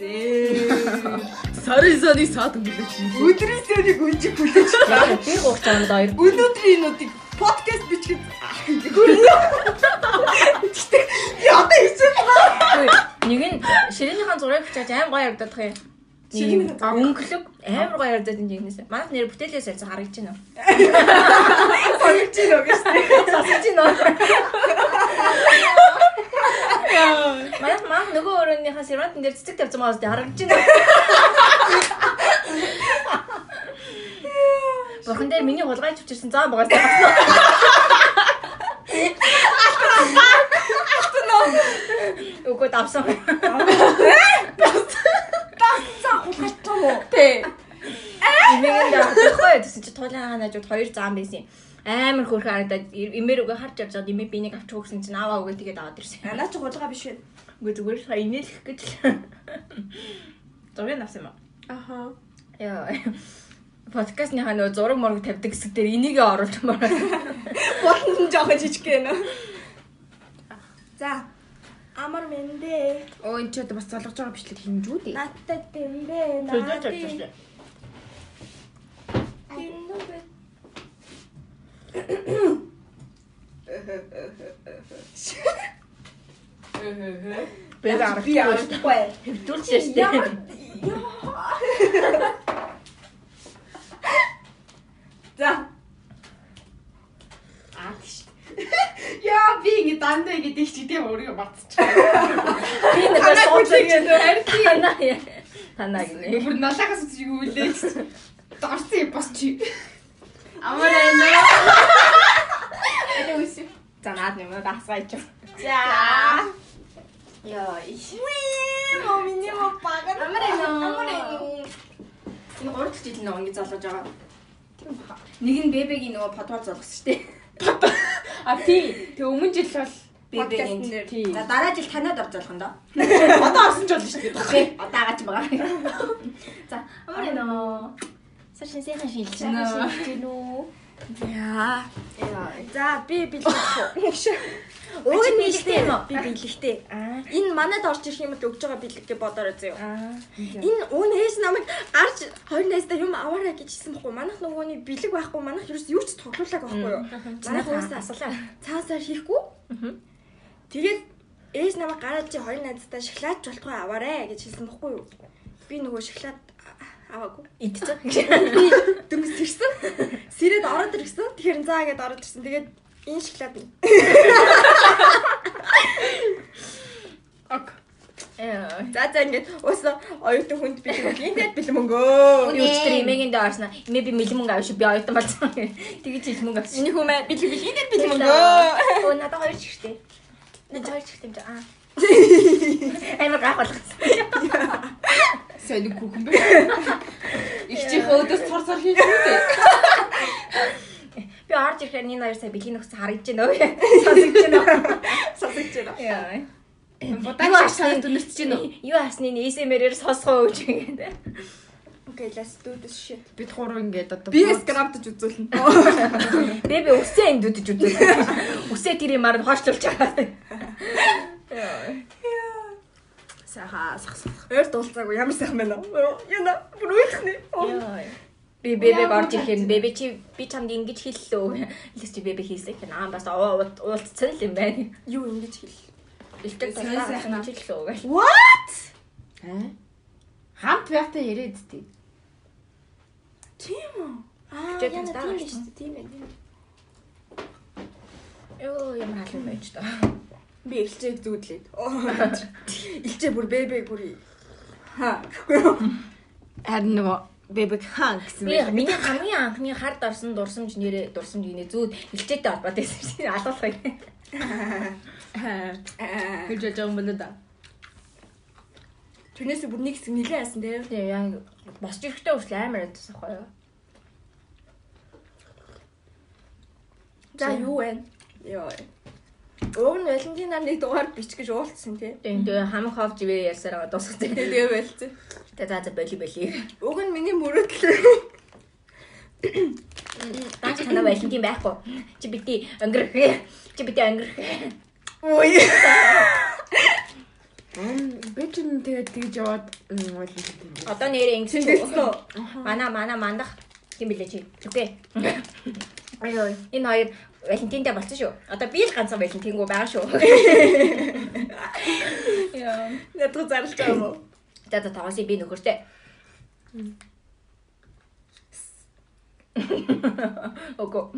Сарын сарын саад өнгөлөж. Өдрийн сэрийг үнжих хүлээж. Би чамд хоёр. Өнөөдрийн нүүдийг подкаст бичих хүрнэ. Яа тийм Нэг нь ширээнийхэн зургийг бичиж аим гоё явагдах юм. Ширээнийхэн өнгөлөг амар гоё явагдаад энэ юмнээс. Манайх нэр бүтээлээс ярьсан харагдаж байна. Сонсож байна гэж. Сонсож байна. Манайх маа нөгөө өрөөнийхээ сервантын дээр цэцэг тавьсан маас харагдаж байна. Бурхан дээр миний хулгай чивчэрсэн заа багаас тагсан. Үгүй давсан. За хулгайтай мó. Тэ. Имэгэнд явахгүй гэсэн чи туулаа ханажууд хоёр зам байсан юм. Амар хөөрхөн харагдаад имээр үгүй харж явж байгаа имээ би нэг авчих гэсэн чинь аваа үгүй тэгээд аваад ирсэн. Анаа чи хулгай биш вэ? Үгүй зүгээр сая инээлэх гэж л. Зургийг авсан юм аа. Аха. Яа. Подкастныхаа нөө зураг мураг тавьдаг хэсэг дээр энийг оруулж маар. Болон жоохон жижиг гэнэ. За. Амар мэндэ. Оо энэ ч одоо бас залгаж байгаа бичлэг хинжүү дээ. Наттай тэмбэ. Төлөж авчихсан. Тэмбэ. Би арах. Би арахгүй. Хэвдүүлж штэ. За. Аа тийш. Яа би ингэ дандаа ингэ чи тийм өөрийгөө мартчих. Би нэг сууж хүлээж байгаа. Танаа. Танаа гинэ. Бүр налахаас үгүй үлээж. Дорсон юм бас чи. Амар энэ. Энэ үсэ. За наад юм дасгаач. За. Яа. Моо миний моо бага. Амар энэ. Амар энэ. Энэ гурав дахь жил нэг ингэ залгаж байгаа. Нэг нь бебегийн нөгөө подвал залгасан шүү дээ. А тий. Тэг өмнө жил бол. Подкастнэр. тий. За дараа жил танад орж болох нь доо. Одоо орсон ч болно шүү дээ. Одоо агаач байгаа. За, амар энэ. Саршин сайхан шилж байна. Нөө. Шилж нү. Яа. Яа. За би бэлгэх. Өөг нь бэлгтэй юм уу? Би бэлгтэй. Аа. Энэ манад орж ирэх юм бол өгж байгаа бэлэг гэж бодоорой зөө. Энэ өн ээж намайг гарч хоёр найздаа юм аваарай гэж хэлсэн бохгүй. Манайх нөгөөний бэлэг байхгүй. Манайх ерөөс юу ч тоглоулаагүй байхгүй юу? Манайх уусаа асуулаа. цаасаар хийхгүй. Тэгээд ээж намайг гараад чи хоёр найздаа шоколад болтгой аваарай гэж хэлсэн бохгүй юу? Би нөгөө шоколад аваагүй. Идчихэ. Би дөнгөс тэрсэн. Сэрээд ороод ирсэн. Тэгэхээр заа гэдээ ороод ирсэн. Тэгээд энэ шоколад нь. Ок. Яа. За за ингээд уусаа оюутан хүнд би ингээд бэлэн мөнгөө. Үний өчтөр имэгийн дээр орсноо. Имэ би мэлэн мөнгө авчих би оюутан болсон. Тэгэж хэл мөнгө авчих. Миний хүмүүс бэлэг бэлэг ингээд бэлэн мөнгөө. Оо надад хоёр чихтэй. Надад хоёр чихтэй юм жаа. Амар гах болгосон. Сайн нэг хүүхэн бэ. Их чих өөдөөс цар цар хийж үү. Би орж ирэхээр энэ хоёр сая бэлгийн нөхцө харагдаж байна өө. Сонсогдож байна. Сонсогч байна. Яа. Будаач шахаад дүнэрч чинь үү? Юу асны ASMR-ээр сонсгоо өгч гэдэг. Okay, let's do this shit. Бид гурав ингээд одоо Би скрафтж үзүүлнэ. Би би үсээ эндүдэж үзээ. Үсээ тэр юмар нь хойшлуулж байгаа. Сайхан сахсах. Өөр дуулцаагүй ямар сайхан байна уу? Яна бүр үйлхнэ. Би бебе орж ирэхээр бебе чи би чамд ингэж хэллээ. Илээс чи бебе хийсэн гэх аа бас уулцсан л юм байна. Юу ингэж хэл. Сайн сайхан. хэллээ гэх. What? Аа. Хамт байхдаа яриад дээ. Тийм үү? Аа, яна тийм гэж биш үү? Тийм ээ. Йоо ямар халуун байж та. Би элчээг зүүдлээд. Элчээ бүр бэбэ бүр. Ха. Харин нөгөө бэбэг хаан гэсэн Би миний хамгийн анхны хард орсон дурсамж нэрээ дурсамж гинэ зүүд илчээтэй холбоотой байсан шин алуулах юм. Хэж байгаа юм байна да. Тэрнээс бүр нэг хэсэг нилээ яасан дээ. Тэгээ яг босч ирэхдээ хүртэл амар ядсан ахгүй юу? За юу вэ? Йоо. Уг нь Валентинаар нэг дугаар бич гэж уулцсан тий. Тэгээ хамаг ховж ивэ ялсаар байгаа дуусах тэгээ. Тэгээ байлцсан. Тэгээ за за боли боли. Уг нь миний мөрөдлөө. Наач танаа Валентин байхгүй. Чи бити өнгөрөх. Чи бити өнгөрөх. Ой. Би ч юм тэгээд тэгж яваад юм. Одоо нэрээ ингэж Тэндээс нөө. Мана мана мандах тийм билээ чи. Окей. Аяа. Энэ хоёр Валентинтэй болсон шүү. Одоо би л ганцхан Валентингүү байгаа шүү. Яа. Ядуу зарлж байгаа юм уу? За за тоосоо би нөхөртэй. Ого.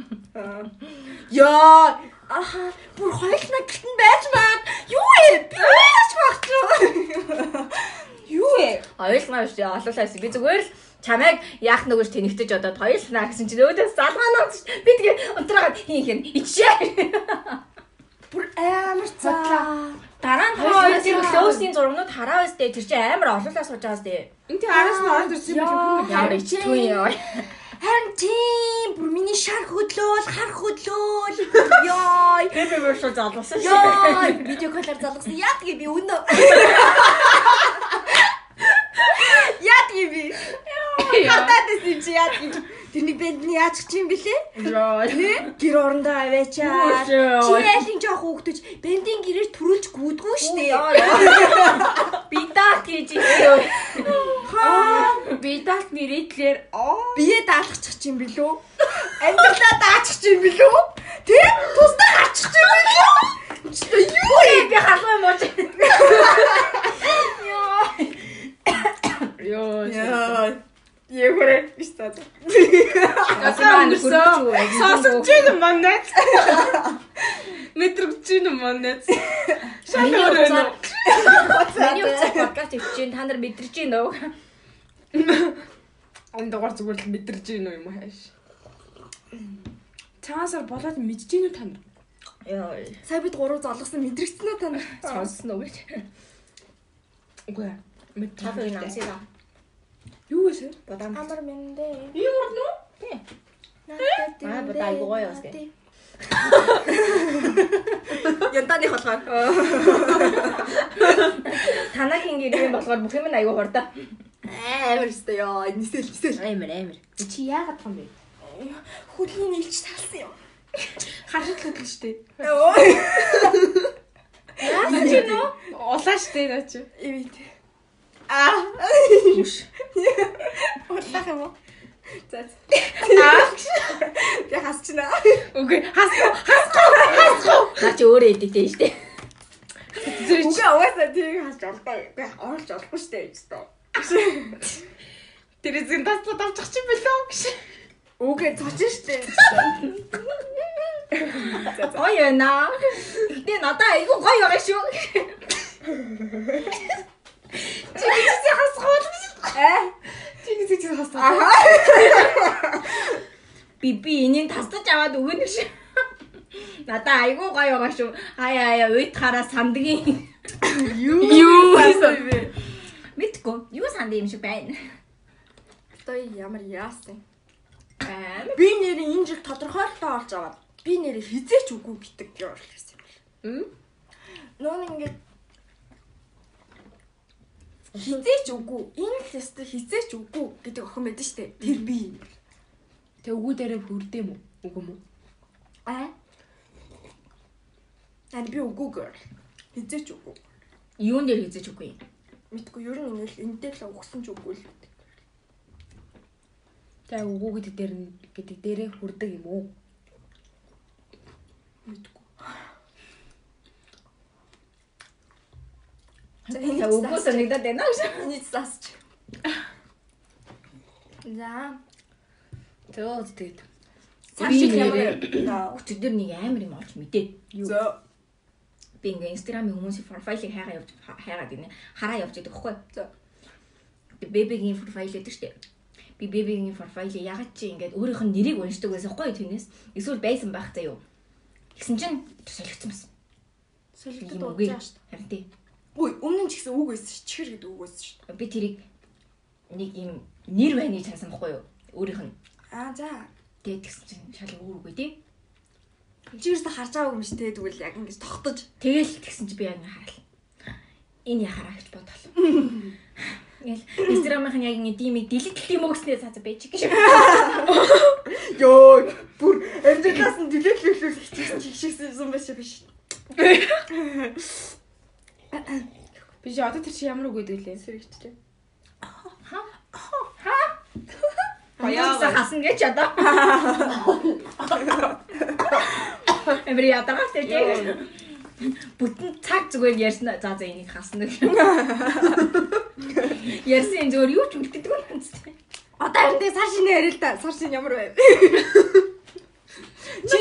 Яа, аха, бүр хоёулаа гэлтэн байж маа. Юу вэ? Би яаж багч юу? Вэ? Хоёулаа биш олуулаас би зүгээр л чамайг яах нөгөөш тэнэгтэж одоод хоёулаа гэсэн чинь өөдөөс залгаанаа би тэгээ унтраагаад хин хин ичээ. Бүр амар цаа. Дараа нь хоёр тэр клоусийн зургнууд хараа өстэй тэр чинь амар олуулаа сууж байгаа сте. Энд тий араас нь ороод ирсэн юм. Ямар ичтгүй яа. Харин тийм бүр миний шар хөдлөөл, хар хөдлөөл. Яа. Тэр би бүр шууд залгасан шүү. Яа, видео колор залгасан. Яадгийг би өнөө. Яадгийг би. Хатаад байсан чи яадгийг. Тэрний бэндний яаж ч юм бэлээ? Тэ? Гэр орондоо аваачаа. Чи яалын жоох хөөгдөж бендийн гэрээр төрүүлж гүйдгүү штэ. Би даа гэж юу. Би даалт нэрэтлэр оо Бие даалгачих чинь билүү? Амьдралаа даачих чинь билүү? Тэ? Тусдаа гарчих чинь билүү? Чи юу? Би халуун мууч. ёо. Яа. Ягвэр биш таа. Гасаа өнгөрсөн. Сонсож чинь манайд. Метр чинь манайд. Уцаар байна. миний уцаар подкаст хийж чинь та нар мэдэрч байна уу? Он дугаар зүгээр л гин үү юм уу хааш. Цаасаар болоод мэдж гин үү танд? Яа. Сая бид гурав залгасан мэдрэгцэн үү та нар? Сонссон уу гэж. Үгүй ээ. Мэд Тафиг намсаа. Юу вэ? Бодам. Амар мэндэ. Би урд нь Тий. Надад Аа, бод айгуу гоё бас гэ. Янтаны холгоо. Танахийн гэрээ болохоор бүх юм нь аягүй хордоо. Амар өстэй ёо. Нисэл нисэл. Амар амар. чи яагаад том бэ? Хөлийн нэлж талсан юм. Харшиг хөдөл штэ. Яасан ч нөө? Улаа штэ наа чи. Эвэт. Аа. Үш. Улаах юм уу? За. Аа. Би хасчихна. Үгүй хас Наа чи өөрөө идэхтэй штэ. зэрэг Үгүй угаасаа тийг хасч олдоо. Би оолж олохгүй штэ гэж тоо. тэр эзэн таслаад авчих чи билүү гэж. Үгүй цочин штэ. Ой яна. Гэтэ надаа айгүй гоё байгаа шүү. Чи чи хасхол. Аа. Чи чи хасхол. Аха. Би би энийг тасдаж аваад өгнө шүү. Надаа айгүй гоё байгаа шүү. Хаяа хаяа уйд хараа сандгийн. Юу? Юу хийсэн бэ? Мэдгүй. Юу санд юм шиг байна. Одоо ямар яасан? Би нэрээ энэ жил тодорхойлолтоо олж аваад би нэрээ хизээч үгүй гэдэг юм хэлсэн юм. Мм. Нүүн ингээд хизээч үгүй. Энэ л өстө хизээч үгүй гэдэг охин байдаг штэ. Тэр би. Тэг үгүү дээрээ хүрдэм үү? Үгүй мүү? Аа. Аа би үгүй гэр. Хизээч үгүй. Юун дээр хийжэж үгүй. Мэдгүй ер нь ингээл энтэй л угсан ч үгүй л гэдэг. Тэг үгүй гэдэг дээр нь гэдэг дээрээ хүрдэг юм уу? Мэдгүй. За үгүй санагдаад байна уу? Энийг засч. За. Зөө тэгээд. Би нэрээ өчигдөр нэг амар юм олж мэдээ. За. Би ингээ инстаграмын хүмүүсийн профайлыг хайгаа явж хайгаад гинэ. Хараа явж байдаг хгүй. За. Бэбигийн профайл гэдэг штеп. Би бэбигийн профайлыг ягаад чи ингээд өөрийнх нь нэрийг уншдаг байсан хгүй түүнээс. Эсвэл байсан байх заа юу. Тэгсэн чинь солигдсон байсан. Солигдод ууж байгаа шүү дээ. Харин тий. Үй, өмнө нь ч гэсэн үг байсан шүү. Чихэр гэдэг үг байсан шүү. Би тэрийг нэг юм нэр байныг чансан байхгүй юу? Өөрийнх нь. Аа за. Тэгээд тэгсэн чинь шал өөр үгүй тий. Чигээрс харж байгаагүй юм шүү те тэгвэл яг ингэж тогтож. Тэгэл тэгсэн чи би яг харал. Энэ яхараа гэж бодлоо. Ингээл инстаграмын яг ингээ димиг дэлгэт юм уу гэснээр цаазаа байж гэж. Йоо, бүр амьдралаас нь дэлгэглүүлэх хичээсэн чигшсэн юм биш биш. Би чи одоо тэр чи ямар үг гэдэг лээ? Сэрэгчтэй. Баяа хасан гэж одоо. Эмри ятагаа тэгээ. Бүтэн цаг зүгээр ярьсан. За за энийг хасна гэх. Ярьсан зүгээр юу ч үлддэг юм зү. Одоо тэгээ сар шинэ ярил та. Сар шинэ ямар байв? Чи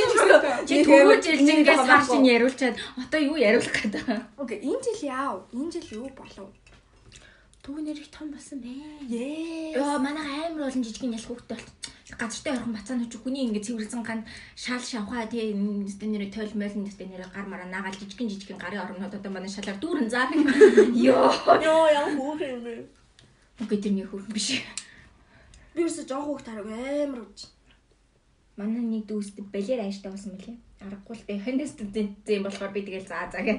чи түрүү жил ингээд сар шин яриулчаад одоо юу яриулах гэдэг. Окей, энэ жил яав? Энэ жил юу болов? Нэр их том болсон бэ. Йоо манай амар олон жижигэн ялх хүүхдтэй болт. Газартай орхон бацаанууд хүний ингээд цэвэрлсэн ган шал шавхаа тий нэр тойл мойл нэр гар мараа наагаал жижигэн жижигэн гарын орнууд одоо манай шалаар дүүрэн заа. Йоо. Йоо, яа хөөх юм бэ? Үгүй тэрний хөрх биш. Би ерөөсө жоох хөөх тараг амар үуч. Манай нэг дүүст балер ааштай болсон мөлий. Аргагүй л дээ. Хэнэс зэн болохоор би тэгэл заа заа гэ.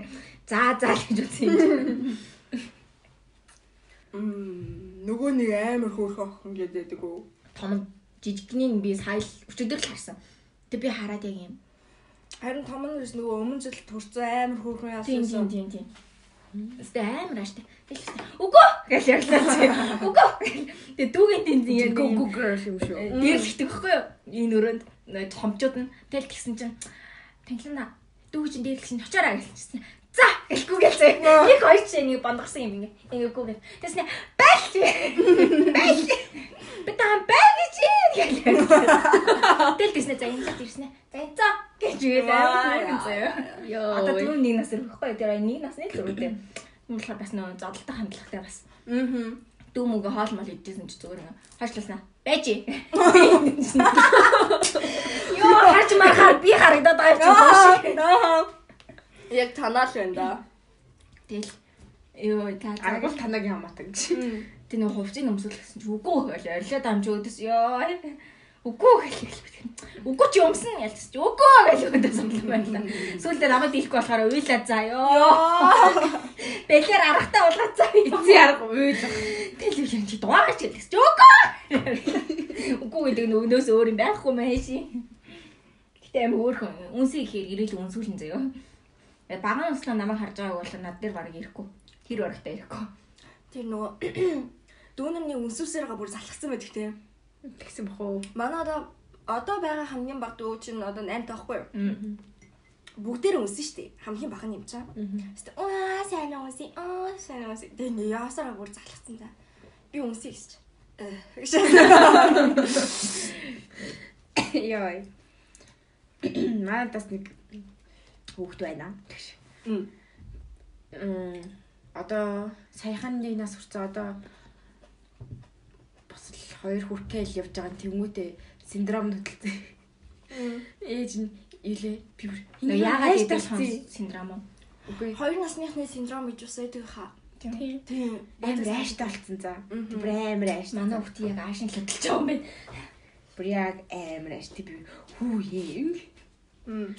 Заа заа л гэж үзсэн юм. Мм, нөгөө нэг амар хөөх охин гэдэг үү? Том жижигний би сая л өчигдөр л харсан. Тэг би хараад яг юм. Харин том нь биш нөгөө өмнө жил төрсөн амар юм Тийм яасан. тийм тийм тийм. Өстө амар ааштай. Тэгэл үгүй гэж ярьлаа чи. Үгүй. Тэг дүүгийн тийм Go go girl юм шүү. Дээрлэгдэг байхгүй юу? Энэ өрөөнд томчууд нь тэл гисэн чинь танилана дүү чинь дээрлэгч нь очоораа гэлчихсэн. За гэлгүй гэлцээ. Нэг хоёр чинь нэг бондгосон юм ингээ. Ингээгүй гэл. Тэснэ байл. Байл. Би таа байл гэж гэлээ. Тэл тэснэ за энэ л ирснэ. За энэ за гэж заяа. Йоо. Одоо түрүү нэг нас ирэхгүй юу? Тэр нэг насны л. Юм болохоор бас нөө зодолтой хандлагатай бас. Аа. Дүү мөнгө хоол мал идчихсэн чи зүгээр ингээ хойшлуулснаа. Байж. Йоо харж марахаар би харагдаад байгаа юм. Аа. Яг танаа л байна да. Тэгэл ёо та Аргуул танагийн хамаатай гэж. Тэ нэг хувцсыг өмсөх гэсэн чи үгүй гэж орилоо дамж өөдөс ёо. Үгүй гэж хэлбэт. Үгүй чи өмсөн ялц чи үгүй гэж өөдөс юм байна. Сүүлдээ намайг дийлэхгүй болохоор уйлаа заа ёо. Бэлэр аргатай уулгаад заа. Эцсийн арга уйлах. Тэгэл юм чи дугаарч чи үгүй. Үгүй гэдэг нь өгнөөс өөр юм байхгүй мэй ши. Гэтэ аим хөөрхөн. Үнсээ ихээр ирээл үнсүүлэн заяа. Багаан услаа намайг харж байгааг бол над дээр баг ирэхгүй. Тэр барагтаа ирэхгүй. Тэр нөгөө дүүнэрний үнсүүсээрээ бүр залхсан байдаг те. Тэгсэн бах уу? Манай одоо одоо байгаа хамгийн баг дүү чинь одоо 8 таахгүй юу? Бүгдээр үнсэн шүү дээ. Хамгийн бага нь юм чаа. Хэвээ аа сайн үнсэн. Аа сайн үнсэн. Тэгээ нэг яасараа бүр залхсан за. Би үнсээ гэж. Э. Яа. Манайдас нэг хүүхд байна. Тэгш. Мм. Одоо саяхан нэг нас хүрсэн одоо бас хоёр хүртэл явж байгаа тэмүүтэй синдром хөдөлсөн. Ээж нь илээ би бүр яагаад гэдэг болсон. синдром уу? Үгүй Хоёр насныхны синдром гэж үсээд байгаа хаа. тийм Тийм. амар айштай болсон за. Бүр амар айштай. Манай хүүхд яг аашин л хөдөлж байгаа юм байна. бүр яг амар айштай би хүү юм. Мм.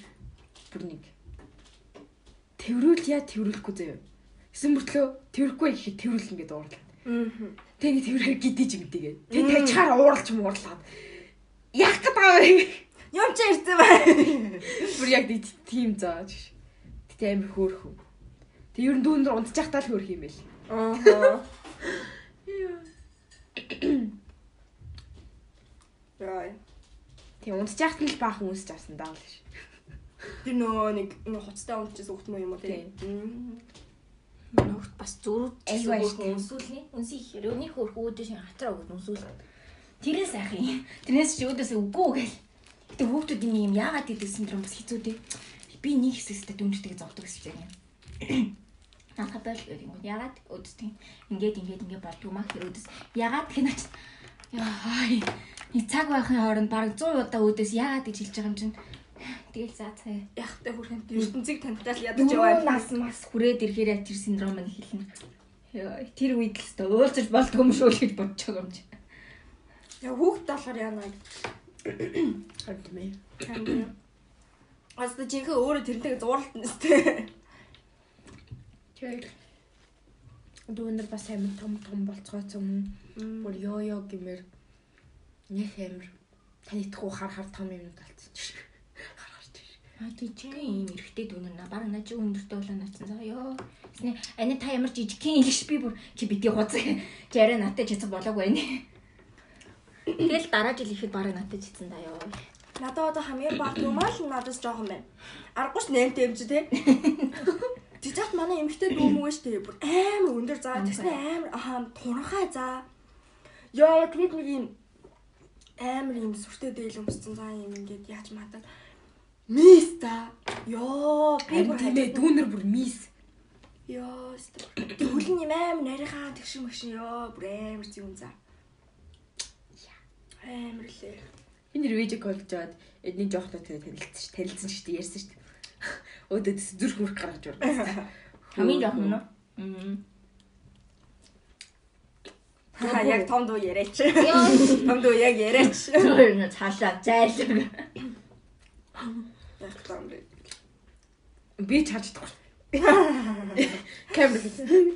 Бүр нэг тэрүүл яа тэрүүлэхгүй заяа. Эсэн мөртлөө тэрхгүй гэхэд тэрүүлнэ гэдээ уурлаа. Мм. Тэний тэрвэр гидэж ингэдэгээ. Тэг тажихаар ууралж муурлаад. Яах гээд байгаа вэ? Юм чи ирсэн бай. Бүр яг тийм зааж. Тэгтээ амар хөөрхөн. Тэг ер нь дүүнэр унтчих таа л хөөрх юм байл. Аа. Яа. Тэг унтчих нь л баахан үсч авсан даа л ш. Тэр нөгөө нэг хуцтай унтчихсан хөлт мөн юм уу Тийм. Нөгөөт бас ааштай. үнсүүлний үнсий хэрөөний хөрх үүдэж хатраа өгд үнсүүл. Тэрээс сайхан юм. Тэрнээс чи үүдээс үгүй гэл. Гэтэ хүүхдүүд энэ юм яагаад гэдэг синдром бас хэцүү дээ. Би нэг хэсэгтээ дүнжтэйг зовдөг гэсэн юм. Нааха бол юм. Яагаад үүддэг. Ингээд ингээд ингээд болдгоо мах хэрөөдс. Яагаад гэх нач. Яа. Нэг цаг байхын хооронд баг 100 удаа үүдээс яагаад гэж хэлж байгаа юм чинь. Тэгэл заа цаа. Яхтай хүрхэн ертөнцийг таньтал ядаж яваа. Нас мас хүрээд ирэхээр тэр синдром нь хэлнэ. Йоо, тэр үед л өстө уулзаж болдгоо юм шүү л гэж бодож байгаа юм чи. Яа хүүхд болохоор яана. Ээ. Аста жинхэнэ өөрөө тэрнтэйг зурлалт нэстэй. Тэр дүүнэр бас амар том том болцгооцсон. Бүр ёо ёо гэмээр нэг амар танитхгүй хар хар том юм болцсон. Хар Аа жижигхэн юм эрэхтэй дүүнэр на баг наа чи өндөртэй болоо наацсан заа ёо. Тэсний ани та ямар жижигхэн илгш би бүр чи бити хуц. Чи арай наттай чицэг болоогүй байна. Тэгэл дараа жил ихэд баг наттай чицэн да ёо. Надад одоо хамгийн баг юмаа л надаас жоохон байна. Аргагүй ш нэмтэй юм чи тий. Тэжат манай эмэгтэй дүүмгүй ш тий. Бүр амар өндөр заа. Тэсний амар ахаа туранхай заа. Яа тэд нэг юм амар юм сүртэй дээл өмссөн заа юм ингээд яаж матаа. Мис та. Йоо би бүр тийм ээ дүүнэр бүр мис. Йоо тэг хөлн юм амар нарийнхаа тэгшин мэгшин ёо бүр амар зүн заа. Амар лээ. Энэ ревэж колж жаад эдний жоохтой танилцсан ш танилцсан ш ярьсан ш. Өөдөө зүрх мөрх гаргаж ургасан. Хамгийн жоох нь уу? Аа. Яг том дуу яриач. Том дуу яг яриач. Цаашаа зайлг. Яг том дуу. Би чарж чадахгүй. Камер хийсэн.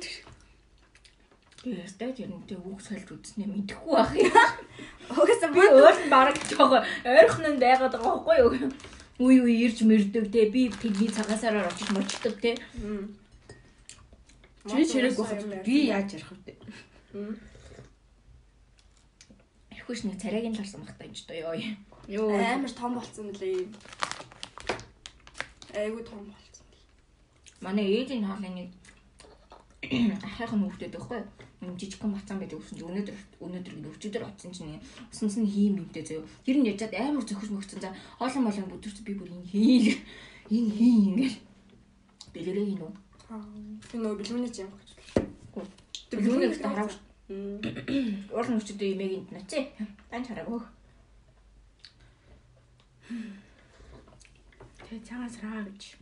Би ястай тэр нь тэг үг сольж үзснээ мэдэхгүй байх юм. Угаасаа Би өөр нь бараг жоохон ойрхон нь байгаад байгаа байхгүй юу? Үе үе ирж мэрдэг те би тэдний цагаасаараа очиж мочдөг те. Чи чирэг бохож би яаж ярих вэ? Ихэвч нэг царайг нь л харсан багтаа энэ ч ёо. Йоо. амар том болцсон мөлий. Айгу том болцсон. Манай ээжийн хоолны нэг ахайхан хүүхдүүд байхгүй? Юм жижигхэн бацаан байдаг гэсэн чинь өнөөдөр өнөөдөр ингэ өчигдөр оцсон чинь усан сан хийм юмтэй заяа. Тэр нь яжаад амар зөхөж мөгцөн за хоолон молон бүдэрч би бүр ингэ хий. Энэ хий ингээл. Бэлэрээ ин үү? Би нөө бэлмэний юм гэж. Тэр юуныг ихтэй хараагүй. Уурын өчигдөр имийг энд начи. Дан хараагүй. Тэгээ цагаас раа гэж.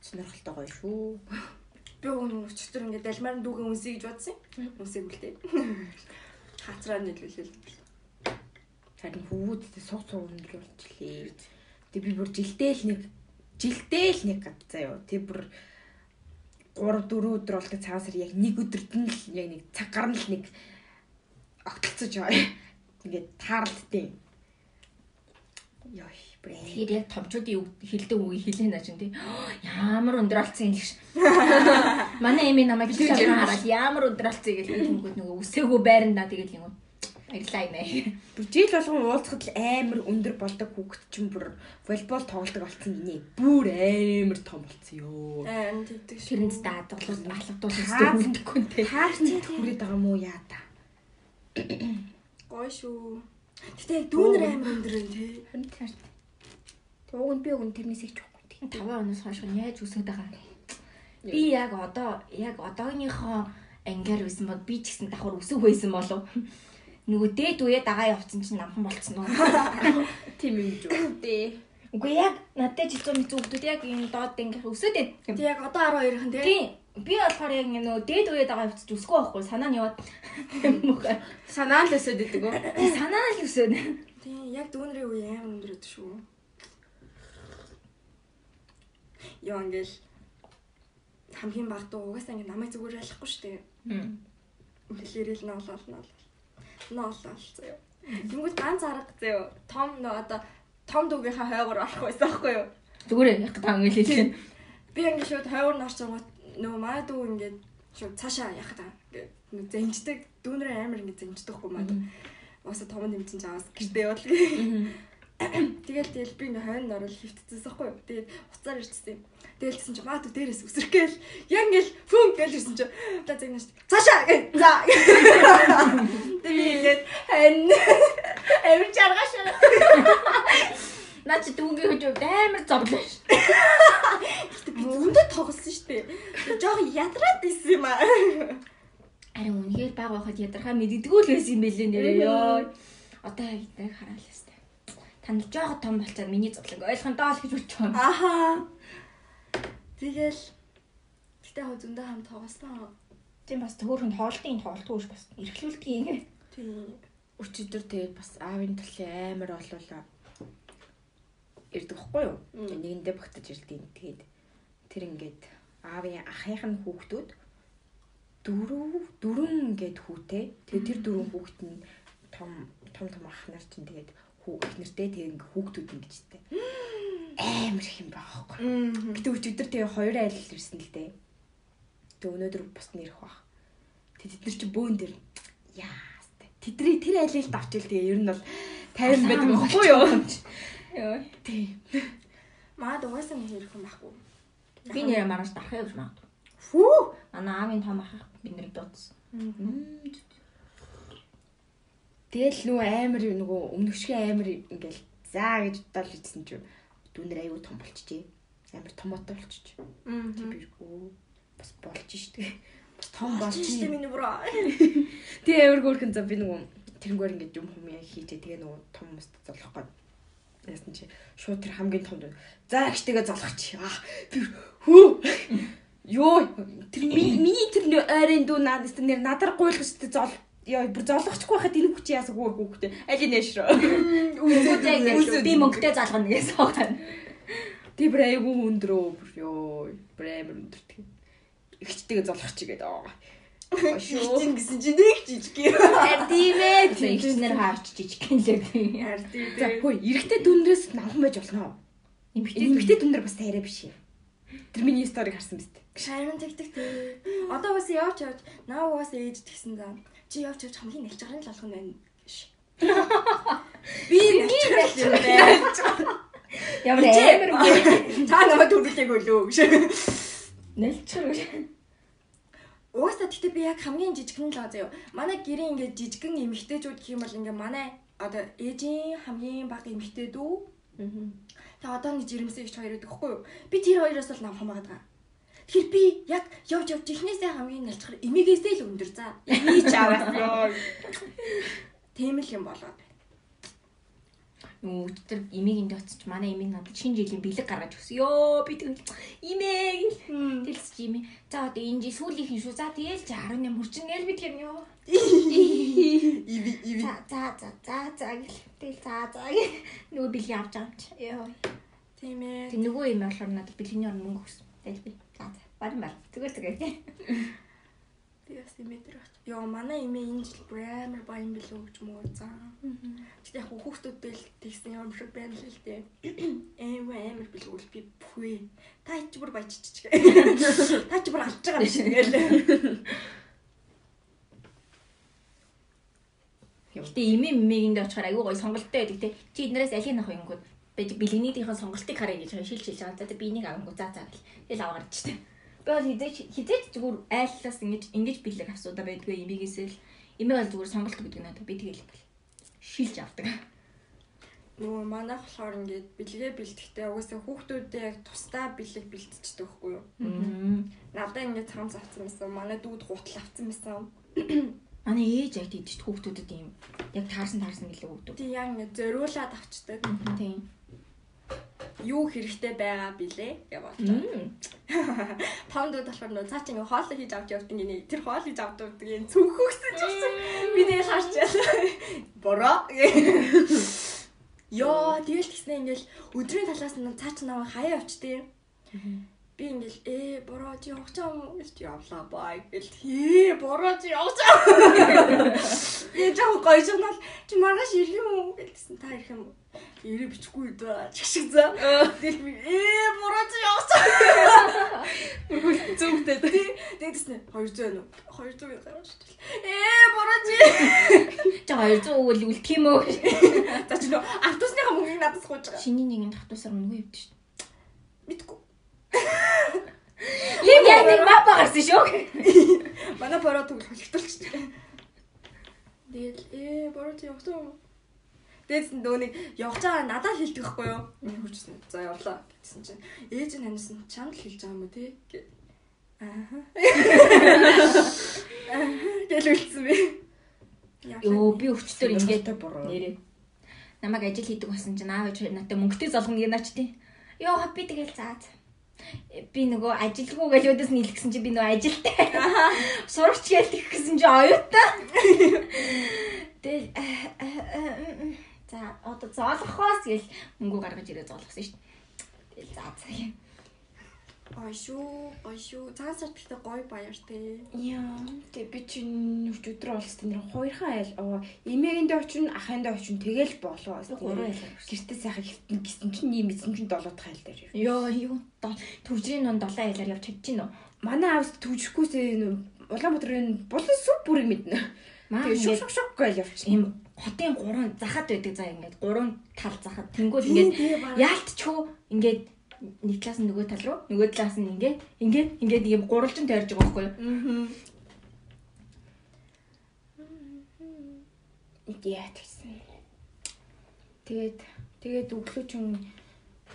Сонирхолтой гоё шүү. Би өнөө өчтөр ингээд далмаар дүүгэн үнсэй гэж бодсон. Үнсэй үлдээ. Хацраа нийлүүлэл. Харин хөвгүүдтэй суг суг нэг болчихлээ. Тэг би бүр жилдээ л нэг жилдээ л нэг гад заяа. Тэг бүр 3 4 өдөр болдог цагаас яг нэг өдөрт нь л яг нэг цаг гарна л нэг огтлцож байгаа. Ингээд таарлттэй. Ёй, брэ. Тэр яг томчуудын хилдэг үгийг хэлээ наа чин тий. Ямар өндөр алцсан юм лгш. Манай эми намайг хэлж хараад ямар өндөр алцсан гэж хэлэнгүүт нөгөө үсээгөө байрандаа тэгээд юм. Баярлаа юм ээ. Бүр жил болгон уулзахад л амар өндөр болдог хүүхэд чинь бүр волейбол тоглодог болсон гинэ. Бүр амар том болсон ёо. Аа тэгдэг шүү. Тэрэнд даадгалууд алгадуулсан зүгтгүй тий. Таарчид хүрээд байгаа юм уу яа та. Гоё шүү. Гэтэ дүүнэр амар өндөр юм тий. Харин тэр. Тууганд би өгөн тэрнээс их жоохгүй тий. 5 оноос хойш нь яаж үсээд байгаа. Би яг одоо яг одоогийнхоо ангиар байсан бол би ч гэсэн давхар өсөв байсан болов. Нөгөө дээд үе дагаа явцсан чинь намхан болцсон уу. Тийм юм шүү. Тий. Үгүй яг надад ч хэцүү мэт хүүхдүүд яг энэ доод ангих өсөөд Тэг байт. яг одоо 12-ын тий. Тий. Би болохоор яг нөгөө дээд үе дагаа явцсан өсөхгүй байхгүй санаа нь яваад. Санаа л өсөд идэг үү? Санаа л өсөөд. Тий яг дүүнэрийн үе амар өндөр өд шүү. Яа ингээл хамгийн баг дуу угаасаа ингээ намайг зүгээр ялахгүй шүү дээ. Дэлгэрэл ноолол ноолол. Ноолол заяа. Тэнгүүд ганц арга заяа. Том нөө одоо том дүүгийнхаа хойгоор орох байсан байхгүй юу? Зүгээр яг таа ингэ хэлсэн. Би ингээ шууд хойгоор нь орч байгаа нөгөө маа дүү ингээ шууд цаашаа яах таа. Ингээ зэнждэг дүүнрээ амар ингээ зэнждэггүй маа. Уусаа том чинь жаас гэрдээ явуулъя. Тэгэл тэгэл би ингээ хойно орол хөвтцээс байхгүй юу. Тэгээд уцаар ирчихсэн. Тэгэл гэсэн чи маа дүү дээрээс үсрэх гээл. Яг ингээл фүн гээл ирсэн чи. Та загнаш. Цаашаа гээ. За. Би ингээд хэн амар чаргаш. Наа чи дүүнгийн хөж амар зовлоо ш. Гэтэ би зөндөө тоглосон шүү дээ. Жог ядраад исэн юм аа. Ари үнэхээр баг байхад ядархаа мэддэггүй л байсан юм бэлээ нэрээ ёо. Одоо яг нэг хараал ястай. Танд жоохо том болцоод миний зовлонг ойлгох доо л гэж үлч байгаа. Аха. Тэгэл гэтээ хөө зөндөө хам тоглосон. Тийм бас төөрөнд хоолтын тоглолтгүй ш бас эрхлүүлдэг юм. Тийм. Өчигдөр тэгээд бас аавын төлөв амар олуулаа. Ирдэг хгүй юу? Нэгэндээ багтаж ирдэг. Тэгээд тэр ингээд аавын ахынх нь хүүхдүүд дөрөв дөрөн ингээд хүүтэй. Тэгээд тэр дөрвөн хүүхэд нь том том том ах нар чинь тэгээд хүү их нэртэй тэгээд ингээд хүүхдүүд ингэж тээ. амар их юм байгаа. Мм. Гэтэ өчигдөр тэгээ хоёр айл ирсэн л дээ. Тэг өнөөдөр бус нэрх баг. Тэг тэд нар чи бөөн дээр яа. Тэдний тэр айлыг давчил тэгээ ер нь бол 50 байдаг байхгүй юу? Йоо. Тийм. Маад угаасаа нэг хэрэг юм байхгүй. Би нэрээ маргааш дарах явж магадгүй. Фүү. Манай аавын том ах бид нэр дуудсан. Тэгэл нөгөө амар нөгөө өмнөшгийн амар ингээл заа гэж бодол ийдсэн чи дүүнэр аюу том болчихжээ. Амар томоотой болчихж. Мм. Би оо бас болж штэ. Бас том Болж штэ миний буруу. Тэгээ амар хөөрхөн за би нөгөө тэрнгээр ингээд юм юм яа хийжээ тэгээ нөгөө том хүмүүст золох гээд яасан чи шууд тэр хамгийн том дүү. За гэжтэйгээ золох чи. Аа би хөө Йоо тэр ми- миний тэр нөө ойрын дүү надад тэр нэр надар гуйлгчтэй зол Яа бүр золгохгүй байхад энэ хүч яасаг хөө хүүхдээ аль нэш рүү. Үзүүдээ ингээд би мөнгөтэй залгана гэсэн байгаа. Тий бүр айгу өндрөө бүр ёо бүр амар өндөр тэг. Ихчтэйгээ золох чи гэдэг аа. Шүү. Чин гэсэн чи нэг жижиг юм. Тийм ээ. Ихснэр хаарч жижиг гин лээ. Хард За хөө эрэгтэй дүнрээс намхан байж болно уу? Эмхтэй Эмэгтэй дүнэр бас тайраа биш юм. Тэр миний сториг харсан биз дээ. Шарман тэгдэг тий. Одоо бас явж явж наа угаас ээж тэгсэн зам. Чи явж явж хамгийн нэлжгарны л нь байна. Ш. Би нэлжгарч юм байна. Ямар амар Та намайг төрүүлээгүй лөө гэж. нэлчэр. Угаасаа тэгтээ би яг хамгийн жижигхэн л байгаа заяа. Манай гэрийн ингээд жижигхэн эмэгтэйчүүд гэх юм бол ингээд манай одоо ээжийн хамгийн бага эмэгтэй дүү. Тэгээ одоо нэг жирэмсэн их хоёр байдаг хгүй юу? Би тэр хоёроос л намхан байгаа. Тэгэхээр би яг явж явж ихнээсээ хамгийн нэлчгэр эмигээсээ л өндөр за. Эми ч аваад ёо. Тийм л юм болоо. Нүү өчтөр имигийн дооцч манай имиг надад шинэ жилийн бэлэг гаргаж өгсөн. Йоо би тэг имэг тэлсч имээ. За одоо энэ жил сүүлийнхэн шүү. За тэгэл чи 18 хүрчин гээл би тэр ёо. Иви иви. За за за за гэл. Тэгэл за за гэл. Нөгөө бэлэг авч байгаа юм чи. Йоо. Тийм ээ. Тэг нөгөө юм болохоор надад бэлгийн орн мөнгө өгсөн. Тэгэл би. Барин бар. Зүгээр зүгээр. Би бас имэдэр бач. Йоо манай имээ энэ жил амар баян билүү гэж мөө заа. Гэтэ яг хүүхдүүдтэй л тэгсэн юм шиг байна л л дээ. Эм амар билүү л би бүхвээ. Та ч бүр баяжчих. Та ч бүр алж байгаа юм шиг гээл. Гэтэ имээ мэмэгийн дээр очихоор айгүй гоё сонголттой байдаг те. Чи эднээс алийг нах юмгууд бэлгнийдийнхээ сонголтыг харъя гэж шилж шилж байгаа. За би энийг авангу за за гэл. Тэгэл аваад чтэй. Би бол хизээч хизээч зүгээр айллаас ингэж ингэж бэлэг асуудаа байдгүй имигээс л имээ бол зүгээр сонголт гэдэг надад би тэгэл шилж авдаг. Нөгөө манайх болохоор ингээд бэлгээ бэлтгэхдээ угаасаа хүүхдүүдээ яг тусдаа бэлэг бэлтчихдэг байхгүй юу? Надаа ингээд цам завцсан байсан. Манай дүүд гутал авцсан байсан. Манай ээж яг тийдэж хүүхдүүдэд ийм яг таарсан таарсан гэлээ өгдөг. Тэг яг ингээд зориулаад авчдаг. Тийм. Юу хэрэгтэй байгаа билээ гэж бодлоо. Таунд болохоор нөө цаа чи ингээ хоол хийж авч явдаг гинэ. Тэр хоол хийж авдаг энэ цүнхөгсөн ч гэсэн би нэг харч яа. Бороо. Йоо, тэгэл тэгснэ ингээл өдрийн талаас нь цаа чи наваа хаяа авчдээ. Би ингээл ээ бороо чи явах чам гэж явлаа бай гэл хээ бороо чи чам. Ээ жаа гоё жонол чи маргааш ирэх юм уу гэсэн та ирэх юм уу? Ирээ бичихгүй даа. Чигшиг за. Тэгэл би ээ бороо чи явах чам. Зүгтэй. Тэгсэн 200 байна уу? 200 гаргаж шүү дээ. Ээ бороо чи. Чи 200 өгвөл үлдэх юм уу? За чи нөө автосныхаа мөнгийг надад сууж байгаа. Шиний нэгэн татвасаар мөнгө өвдөө шүү. Мэдгүй. Тийм яг нэг мап гарсан шүү. Манай бороо төгөл хөлтөлч. Тэгэл ээ бороо чи явах уу? Тэгсэн дөө нэг явж байгаа надад хэлдэг байхгүй юу? Энэ хүчсэн. За явлаа гэсэн чинь ээж нь таньсан чанд л хэлж байгаа юм уу те? Аа. Тэгэл үлдсэн би. Йоо би өвчтөр ингээд буруу. нэрээ. Намайг ажил хийдэг болсон чинь аав ээж надад мөнгөтэй золгоно ч тийм. Йоо би тэгэл заа. Би нөгөө ажилгүй гэж өдөөс нийлгсэн чинь би нөгөө ажилтай. Сурагч гээл тэгэх гэсэн чинь оюутан. Тэгэл за одоо зоолохоос гэл мөнгө гаргаж ирээ зоолгосон шүү дээ. Тэгэл заа заа. Ой шүү, ой шүү. Цагаан сард гэхдээ гоё баяр тий. Яа, тэг би чинь өчигдөр олсон нэр хоёрхан айл. Оо, эмээгэндээ очин, ахындээ очин тэгэл болоо. Гурван айл. Гэртээ сайхан ихтэн гисэн чинь ийм эзэн чинь долоод хайл дээр. Йоо, юу төвжрийн нон долоо айлаар явж чадчих нь уу? Манай авс төвжихгүйсээ Улаанбаатарын булан сүр бүрийг мэднэ. Тэгээ ингээд шук шук гэж явчих. ийм хотын гурван захад байдаг заа ингээд гурван тал захад. Тэнгүүд ингээд яалтчгүй ингээд нэг талаас нь нөгөө тал руу нөгөө талаас нь ингээд ингээд ингээд ийм гурвалжин тойрж байгаа байхгүй юу? Яа тэгсэн. Тэгээд тэгээд өглөөчөн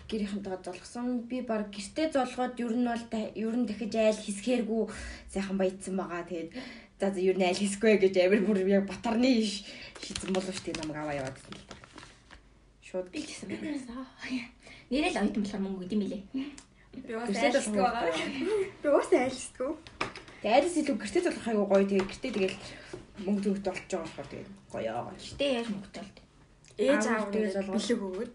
гэрийнхэнтэйгээ золгосон. Би баг гэртээ золгоод ер нь бол ер нь дахиж айл хэсгээргүй сайхан баяцсан байгаа. Тэгээд за за ер нь айл хэсгүй гэж амир бүр яг батарны ш- шийдсэн болов шүү дээ намайг аваа яваад гэсэн л да. Шууд Би ч гэсэн байна. Нэрэл ойтон болохоор мөнгө өгд юм билээ. Би бас айлсдаг байгаа. Би бас айлсдаг. Тэгээд айдас илүү гэртээ золгох айгу гоё. Тэгээд гэртээ тэгэл мөнгө төгөлт болж байгаа болохоор тэгээд гоё аа. Гэтэ яаж мөнгөтэй Ээж Аав золгоос. бэлэг өгөөд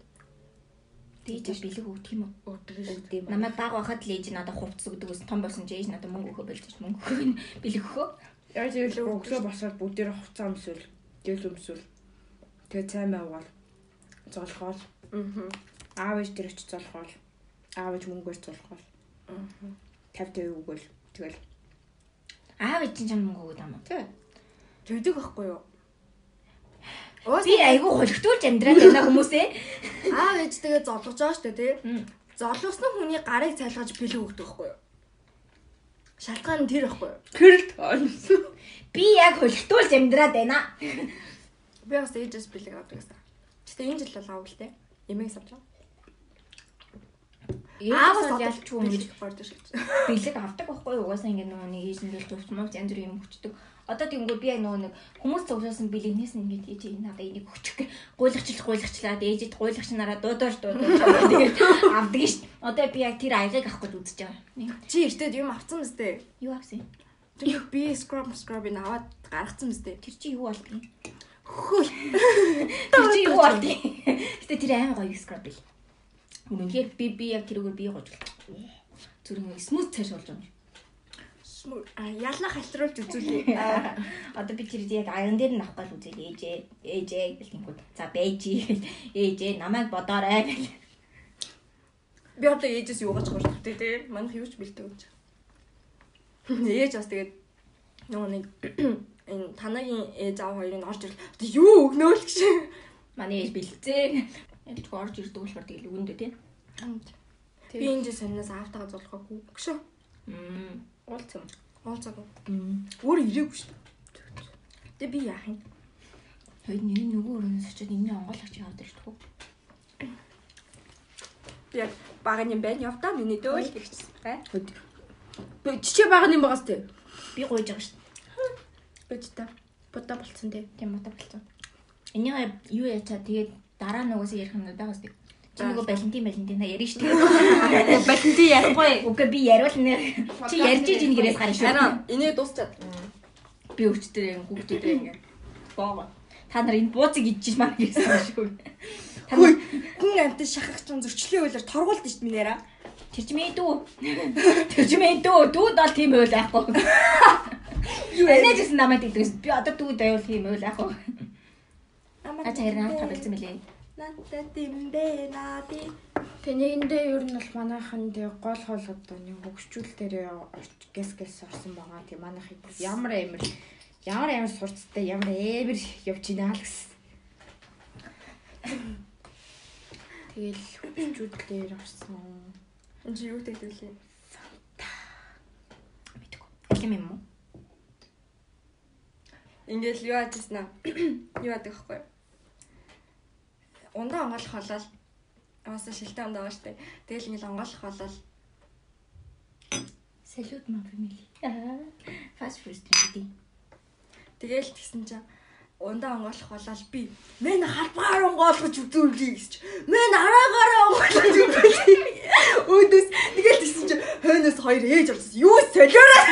Дээж бэлэг өгдөг юм уу? Өдөрт юм. Намайг баг байхад л ээж надад хувцс өгдөг ус том болсон чи ээж надад мөнгө өгөө болж мөнгө өгөө бэлэг өгөө. Яг тэгэл өглөө босоод бүгдээр хуцаа өмсөл, гэл өмсөл. Тэгээ цай маягаар золгоол. Аа. Аав ээж дээр очиж золгоол. Аав ээж мөнгөөр золгоол. Аа. 50 50 өгөөл. Тэгэл. Аав ээж чинь мөнгө өгöd юм уу? Тий. Тэгдэг байхгүй юу? Би айгүй хөлгтүүлж амьдраад байна хүмүүсээ. аав ээж тэгээд золгож байгаа шүү дээ тий. Золгосон хүний гарыг цайлгаж бэлэг өгдөг байхгүй юу? Шалтгаан нь тэр байхгүй юу? Гэрэл тоонсон. Би яг хөлгтүүлж амьдраад байна. Би бас ээжээс бэлэг авдаг гэсэн. Гэтэ энэ жил бол аав л тий. Эмээг савж байгаа. Одоо ялч юм гэж бэлэг гордож шилж. бэлэг авдаг байхгүй юу? Угаасаа ингэ нөгөө нэг ээж нь л төвчмөг янз бүрийн юм өчтдөг. Одоо тэгвэл би яг нөгөө нэг хүмүүс цуглуулсан бэлэгнээс нь ингэж ээж энэ надад энийг өчөх гэ. Гуйлагчлах гуйлагчлаад ээжэд гуйлагч нараа дуудаж дуудаж тэгээд авдаг ш. Одоо би яг тэр аягыг авах гэж үзэж байгаа. Чи эртээд юм авцсан мэт дээ. юу авсан? Тэр би scrub scrub-ыг аваад гаргацсан мэт дээ. Тэр чи юу болдгийг? Хөөе. Тэр чи юу болдгийг? Гэтэ тэр аим гоё скраб бил. Үнэнхээр би би яг тэрүүгээр бие гож. Зүрх смут цааш болж байгаа юм. Смүү- А ялна халтруулж үзүүлээ. Одоо би тэр яг аян дээр нь авах гал үзэл ээжээ ээжээ гэл тэнгүүд. За бэжи ээжээ намайг бодоорой гэл. Би одоо ээжээс юу гаж гуртээ тий. Манайх юу ч бэлдэг гэж. Ээж бас тэгээд нөгөө нэг энэ танагийн ээж аав хоёрыг орж ирэл. Одоо юу өгнөө л гэж. Манай ээж бэлцээ. Ч орж ирдэг болохоор тэгэл өгөндөө тий. Би энэ жил санаас аавтайгаа зулгаагүй. Гшөө. Мм. Уулцсан. Уулзаагүй. Мм. Өөр ирээгүй шүү. Тэгээ би яах юм? Хоёр нэг нь нөгөө өрөөс очиод энэ онгойлгоч яваад ирдэг. Би яг багын юм байна. Явтаа миний дөөл гихчихсэн. Бай. Би чичээ байгаа юм байгаас тээ. Би гойж байгаа шүү. Бэж та. Бода болцсон тээ. Тийм бодо болцсон. Энийг юу яачаа тэгээд дараа нөгөөс ярих юм байгаа шүү. Чи нөгөө Валентин Валентина ярина шүү. Баленти ярихгүй. Үгүй би яриул нэ. Чи ярьж ийн гэрээс гарна шүү. Харин энийг дуусчаад. би өвчтөр юм хүүхдүүдээ ингээ боо. Та нар энэ бууцыг идчих маань гэсэн шүү. Нар хүн амт шахагч зам зөрчлийн үйлээр торгуулд шүү дээ минийра. тэржмээ дүү. Тэржмээ дүү. Дүүд бол тийм үйл байхгүй. Юу энэ гэсэн намайг дийдээс би одоо дүүд байвал тийм үйл байхгүй. А та ярина та бэлцэн мэлээ. Надад димдэ нади. Тэнийгэндээ ер нь бол манайхан тэг гол хол одоо нэг хөгшчүүл дээр гэс гэс орсон байгаа. Тэг манайхыг бүр ямар амир ямар амир сурцтай ямар амир явж гинэ л гэсэн. Тэгэл хөгшчүүл дээр орсон. Энд чи юу тэгдэлээ? Мэдгүй. Алим юм уу? Ингээл юу аажсан аа? Юу аадаг вэ? Ундаа онгойлох болол Аса шилтэй ундаа байгаа штэ. Тэгэл ингээл онгойлох болол Салют ма фамили. Аа. Fast food гэдэг. тэгэл тэгсэн чинь ундаа онгойлох болол би мэн халбгаар онгойлгож үзүүлье гэж. Мэн араагаар онгойлгож үзүүлье. Өөдөөс тэгэл тэгсэн чинь хойноос хоёр ээж орсон. Юу солиороо.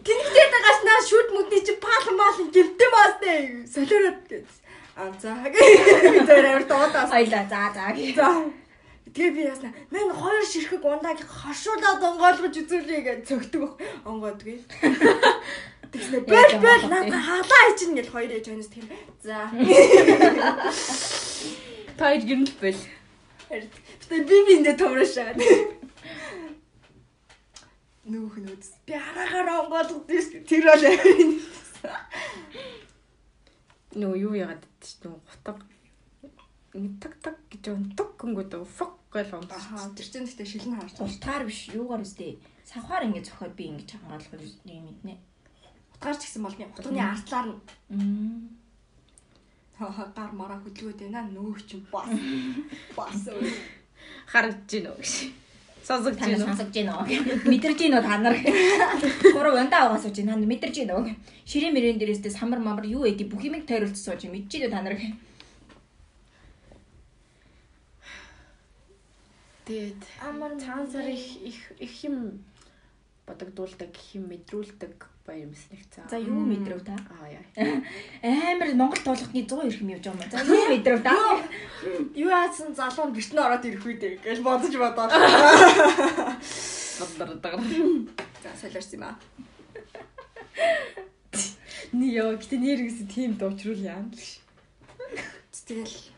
Тэнхтэй дагаснаа шүд мүдний чи паалан маалан гимтэй маастай солиороо гэж. А за тэр амар дуудаас. Хоёлаа за за. За. Тэгээ би ясна. Мен хоёр ширхэг ундааг хашуулаад онгойлгож үзүүлээ гэж цогтөг. Онгоодгүй. Тэгснэ бэл бэл надад халаа ичнэ гэл хоёр ээж ханаас тийм. За. Таяр гэрнэл бэл. Тэгээ би биндээ томрош шагаад. Нүүх нөөс. Би араагаар онгойлгод тэр бол амин. Нөө юу яагаад ч нөө гутаг таг таг гэж өнтөг гингүүд фок гэл онц. Ахаа тэр чинь гэхдээ шилэн харж. Утгаар биш юугаар үстэй. Санхаар ингэ зохиод би ингэж хангаалах юм мэднэ. Утгаарч гисэн бол утганы артлаар нь Мм. гар мараа хөдөлгөөд байна нөөх чинь бас бас Харагдаж гинөө гэж. Сонсогдож Танаа гинөө. сонсогдож байна уу? Мэдэрж байна уу та нар? Гурав ундаа угаас сууж байна. Мэдэрж байна уу? Ширээ мөрөн дээрээсээ самар мамар юу эдий бүх юмыг тойруулж сууж мэдэж байна та нар. Тэгээд амар цагаан сар их их их юм бодогдуулдаг, их юм мэдрүүлдэг баяр мэснэг цаа. За юу мэдрв та? Аа яа. Амар Монгол туулганы 100 ирэх юм явж байгаа юм. За юу мэдрв та? юу яасан залуу гэртнээ ороод ирэх үү гэж бодож бодоод. Боддордог. За солиорс юм аа. Ни ёо гэтээ нэрээс тийм дуучруул яа. Тэгэл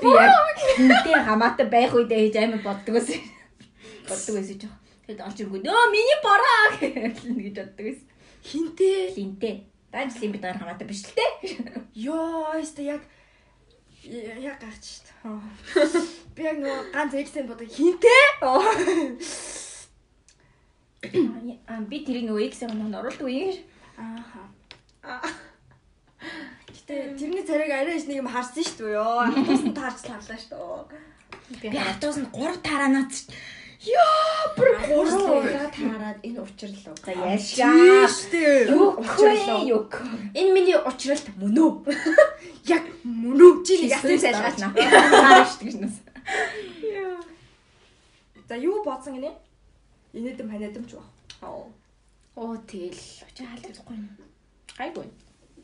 Би яг хүнтэй хамаатай байх үедээ хийж амар боддог байсан. Боддог байсан ч. Тэгэд орж ирэнгүү нөө миний бороо гэж боддог байсан. хинтээ Линтэй. Даажлын бид нар хамаатай биш л те. ёо өстө яг яг шүү дээ. Би яг нөгөө ганц эксэн бодог хинтээ. Аа би тэрийг нөгөө X-ээр нэг оруулдаг юм. Ааха. Гэтэ тэрний царайг арай их нэг юм харсан шүү дээ ёо. Хатуусан таарч шүү дээ. Би хатуус нь 3 тараанаад Яа, бүр удаа таарад энэ учрлаа. За дээ. Юу Учрлаа. юу. Энэ миний учралт мөн үү? Яг мөн үү чи ясан сайлгаач наа. Таарч гэж нэс. За юу бодсон гинэ? Инээдэм ханиадам ч баг. Аа. Оо тэгэл Чи халахгүй юм. гайгүй.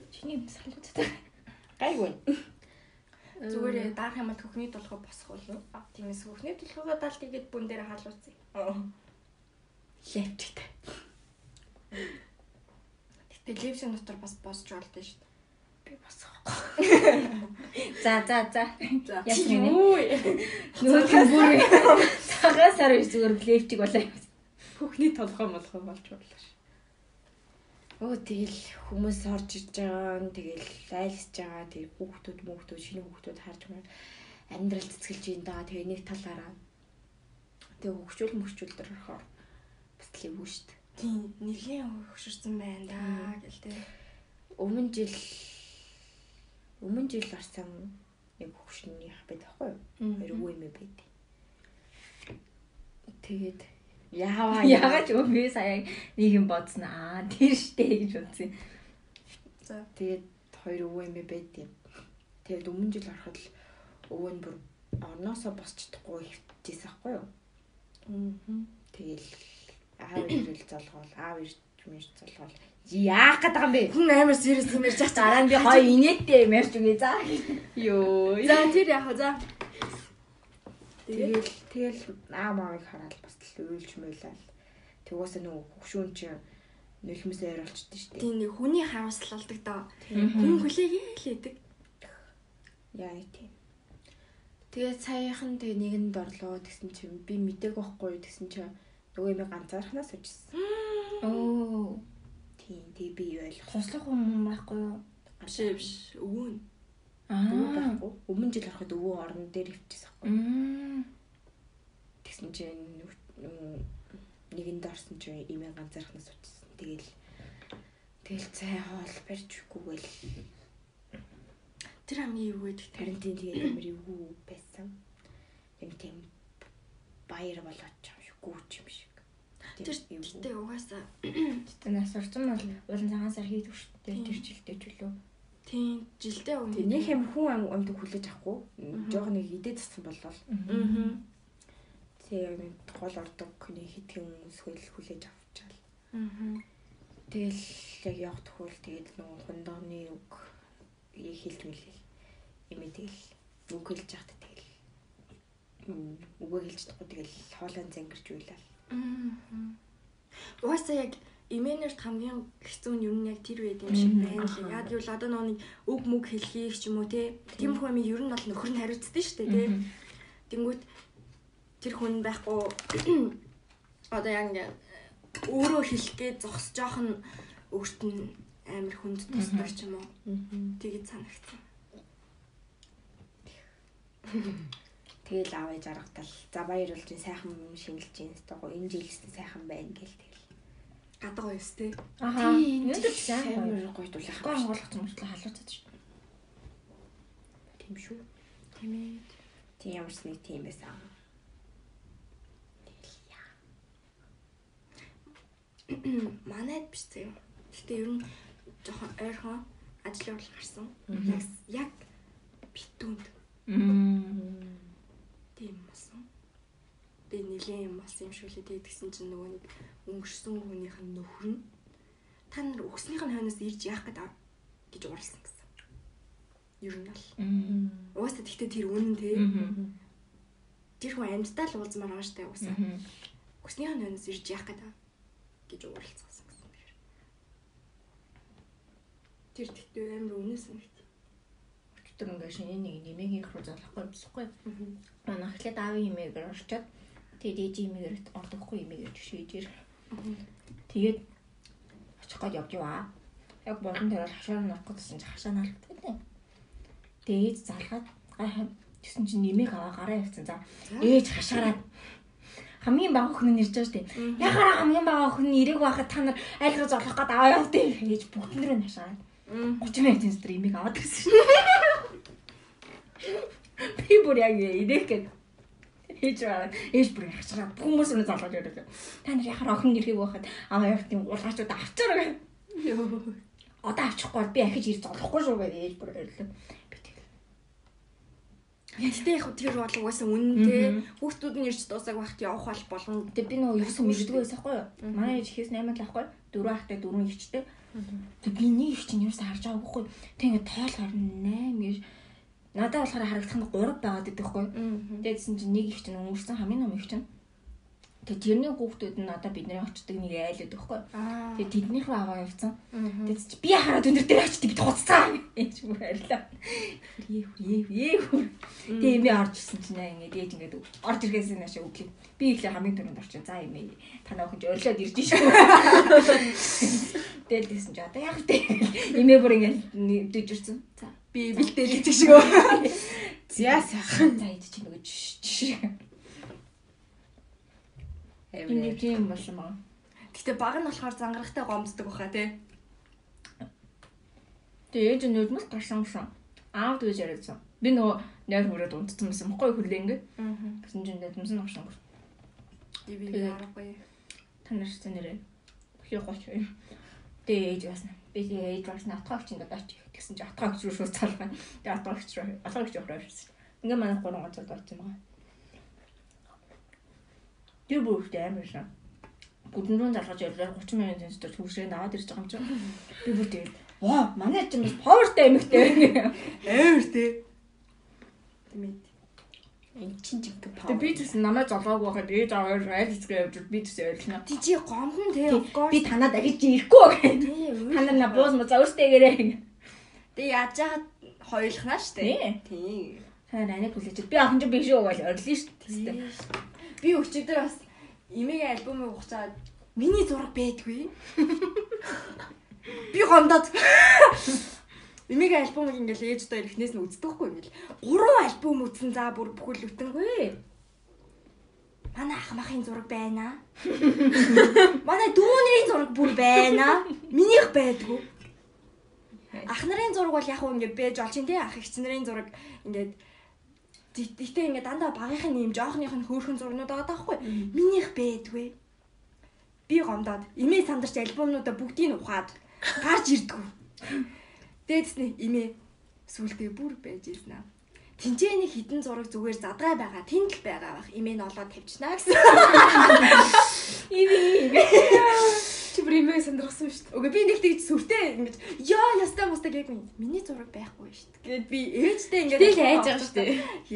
Чиний салгуудтай. Гайгүй. Зүгээр даах юмд хөхний толгой босох болно. Тиймээс хөхний толгойгоо даалт игээд бүн дээр хаалууцъя. Аа. Левчтэй. Гэтэ левшин дотор бас босч болдсон шүү дээ. Би босох. За за за. Гинэ? Юу? Нөгөө бүр цагаан сар биш зүгээр левчиг болоо. Хөхний толгой молгой болж бодлоо ш. Өө тэгэл хүмүүс орж иж байгаа нь тэгэл айлсж байгаа тэг хүүхдүүд мхүүхдүүд шинэ хүүхдүүд харж байгаа амьдрал цэцгэлж ийн даа тэгээ нэг талаараа тэг хөвчүүл мөчүүл дөрөхөөр бас л юм шүү дээ. Тийм нэлийн хөшөрсөн байна да гэл тэ. Өмнө жил өмнө жил орсон нэг хөвшний ах байд байхгүй юу? Хоёр өвөө юм байд. Тэгээд яаваа Ягаад ч би сая нэг юм бодсон аа тэр штэ гэж бодсон. За. Тэгээд хоёр өвөө юм байд юм. Тэгээд өмнө жил ороход л өвөө нь бүр орноосоо босч чадахгүй хөвчээсэн байхгүй юу? Аа. Тэгэл аав ирэл залгуул аав ирж мэрж залгуул яах гээд байгаа юм бэ? Хүн амар юм ярьж байгаа. Дараа нь би гоё инээдтэй юм ярьж үгүй за. Йоо. За тэр яах вэ? За. Тэгэл тэгэл аа маавыг хараад бас л уйлж муулаад. Тэгээс нөгөө хөвшүүн чи нулимс ойр болчихдээ шүү дээ. Тийм нэг хүний харамслалдаг доо. Хүн Хүн хүлээгээйлээдэг. Яа тийм. Тэгээд саяхан тэгээ нэгэнд орлоо тэгсэн чинь би мдэг байхгүй тэгсэн чинь нөгөө юм ганцаархнаас сужсэн. Оо. Тийм тэг би юу ойлгох Туслах юм байхгүй юу? Биш биш. Өвөө нь. Өвөө Аа. байхгүй. Өмнө жил ороход өвөө орон дээр хөвчихсэн байхгүй. Тэгсэн чинь нэгэнд орсон чинь имээ ганцаархнаас сужсэн. Тэгэл тэгэл цай хоол барьж өгөхгүйгээл Тэр хамгийн юу гэдэг карантин тэгээд ямар юу байсан. Юм тийм баяр болоод ч юм шиг гүүч юм шиг. Тэр тэгтээ угаасаа Тэ нас орсон бол улан цагаан сар хийдэг шүү дээ. Тэр жилдээ ч үлээ. Тийм жилдээ өмнө. Тэг нэг юм хүн ам амтг хүлээж авахгүй. Жохо нэг идэ цацсан болол. Аа. Нэг гол ордог нэг хитгэн хүмүүс хөл хүлээж авчаал. Аа. Тэгэл яг явах тохиол тэгээд нөгөө хундооны үг хэлж мэлээ. Имэ тэгэл үг хэлж яхад тэгэл үгээ хэлж чадахгүй тэгэл хоолойн зангирч уйлаа. Угаасаа яг имэнерт хамгийн хэцүү нь юу нь яг тэр үед юм шиг байна л. Яг юу л одоо нэг үг мүг хэлхийг ч юм уу те. Тиймэрхүү юм ер нь бол нөхөр нь хариуцдаг шүү дээ те. Тэнгүүт тэр хүн байхгүй одоо яг ингээ өөрөө хэлэхгээ зогсож жоох нь өөрт нь амар хүнд тусдаг ч юм уу. Тэгээд санагцсан. Тэгэл аав ээж аргатал. За баяр болж сайхан юм шинэлж ин стого энэ жилээс сайхан байна гэл тэгэл. Гадаг гоёс те. Аха. Юу ч сайн. Амар гоё дуулах. Гоо хонголох юм шиг халуучаад шүү. Тийм шүү. Тийм ээ. Тийм ямар ч нэг тийм байсан. Манайд биш заяа. Гэтэ ер нь жоохон ойрхон ажил явал гарсан. Яг яг битүүнд Мм. тийм. Би нэлийн юм болсон юм шиг лээ тэгээд тэгсэн чинь нөгөө нэг өнгөрсөн хүнийх нь нөхөр нь та нар өгснийх нь хойноос ирж яах гэдэг гэж уралсан гэсэн. Ер нь Мм. угаасаа тэгтээ тэр үнэн. Мм. Тэр хүн амьдтаа л уулзмаар байгаа штэ угаасаа. Өгснийх нь хойноос ирж яах гэдэг гэж уралцсан гэсэн. Тэр тэгтээ амар үнэн санагт. Тэр ингээ шинэ нэг нэмийн их руу залахгүй бисгүй. Манай эхлээд аавын имэгээр орчоод тэгээд ээж имэгээр ордохгүй имэгээр жишээж ир. Тэгээд очих гээд явж яваа. Яг болон дээр хашаар нөх гэсэн чи хашаа наалддаг тийм. Тэгээд ээж залгаад гайхаад гэсэн чинь нэмийг аваа гараа явцсан. За ээж хашаараад хамгийн бага охин нь ирж байгаа шүү дээ. Яхаараа хамгийн бага охин нь ирээг байхад та нар айл руу золох гээд аваа явд ээж бүгднэр нь хашаараад 30 минут энэ имийг аваад гэсэн шүү. Би бүр яг ирээх гээд ээж байгаа. Ээж бүр хачраа хүмүүс нь залгаж ирэв. Та нар яхаар охин ирэхийг байхад аваа явт юм уулгаачууд авчаараа гэх. Одоо авчихгүй бол би ахиж ирж золохгүй шүү гэдэг ээж бүр өрлөө. Би тэгэл. Гэтэ яг тэр бол угаасаа үнэн те. Хүүхдүүд нь ирж дуусах байхад явах бол болгон Тэгээ би нөгөө юусэн мэддэггүй байсан хгүй юу? Манай ээж ихээс 8 л ахгүй. Дөрөв ахтай дөрөв ихчтэй. Тэгээ би нэг их чинь юусэн харж байгаагүй. Тэг ингээд тоолохоор 8 гэж надад болохоор харагдах нь 3 байгаад байдаг хгүй. Тэгээдсэн чинь нэг их чинь өнгөрсөн хамгийн ном их чинь. Тэгээ тэрний хүүхдүүд нь одоо бидний очдөг нэг айлууд байхгүй. аа Тэгээ тэднийх рүү аваа явцсан. Тэгээд чи би хараад өндөр дээр очиж бид хуцсан. Энд бүр арилаа. Ээ ээ ээ. Тэгээ би орж ирсэн чинь аа ингээд ээж ингээд орж иргээс нь ашиг өглөө. Би иглээ хамгийн түрүүнд орчих. За юм ээ. Танаа охин ч өрлөөд ирж шүү. Тэгэл гэсэн чи одоо яг тэ. Имээ бүр ингээд дэжирсэн. За би бэлдээд идэх шиг өө. За сайхан. за идэж чинь нөгөө жиш. Амар. Энд тийм маа. Гэтэ баг нь болохоор зангарахтай гомддог баха те. Тэгээ ээж нь өдмөс гарсан гэсэн. Аав дүүж яриадсан. Би нөгөө нойр мөрөд унтсан байсан. Мохгүй хүлээ ингээд. Аа. Гэсэн чинь өдмөс нь гарсан. Би би Тэгээд- харахгүй. Та нар ч нэрээ. Хий гоч юм. Тэгээ ээж басна. Би басна атгаагч ингээд очив. Тэгсэн чинь атгаагч руу шууд цалгаа. Тэгээ атгаагч руу атгаагч явах ирсэн. Ингээ манай гурван гоцод болсон байгаа. Тэр бүрт амар шаа. Гүдэн рүү залгаж явлаа 30 минут зэнсдэр төвшрээ аваад ирж байгаа юм чинь. Би бүр тэгээд ваа манай ч юм бас powerтай эмэгтэй. Амар те. Тэмээ. Энд чинь жиг Тэгээ би ч гэсэн намайг золгоогүй байхад ээж аваар айл хэсгээ явж би ч гэсэн ойлгоно. Ти чи гомдон те. course. Би танаа дахиж ирэхгүй гэх. Тий, Та нар на буус мо за өөртөөгээрээ. Тэг яаж яагаад хоёулахнаа штэ. Тий. Та нарыг хүлээж. Би ахын ч биш үү гэж орлоо дээ. Би өчигдөр бас имигийн альбомыг ухацаад миний зураг байдгүй. Би гомдоод Имигийн альбомыг ингээл ээж одоо эхнээс нь үздэхгүй ингээл гурван альбом үзсэн за бүр бүхэл бүтэнгүй. Манай ах махын зураг байна. Манай дүүнэрийн зураг бүр байна. Минийх байдгүй. Ах нарын зураг бол яг уу ингээд бэж олж ин тий ах эгч нарын зураг ингээд Гэтэ ингээд дандаа багийнхын юм жоохных нь хөөрхөн зурнууд байгаа даахгүй. Минийх байдгүй. Би гомдоод имээ сандарч альбомнуудаа бүгдийг нь ухаад гарч ирдгүү. Дээдснэ имээ сүултээ бүр байж ирсэн аа. Тинчээ нэг хідэн зураг зүгээр задгай байгаа. Тэнд л байгаа бах. Имээ нь олоод тавьчихнаа гэсэн. Иви. Чи бүр имээ сандрахсан шүү дээ. Үгүй би нэг тэгж сүртэй ингэж ёо ястаа мустаа гэв миний зураг байхгүй шүү дээ. Гэт би ээжтэй ингэж айж байгаа шүү дээ.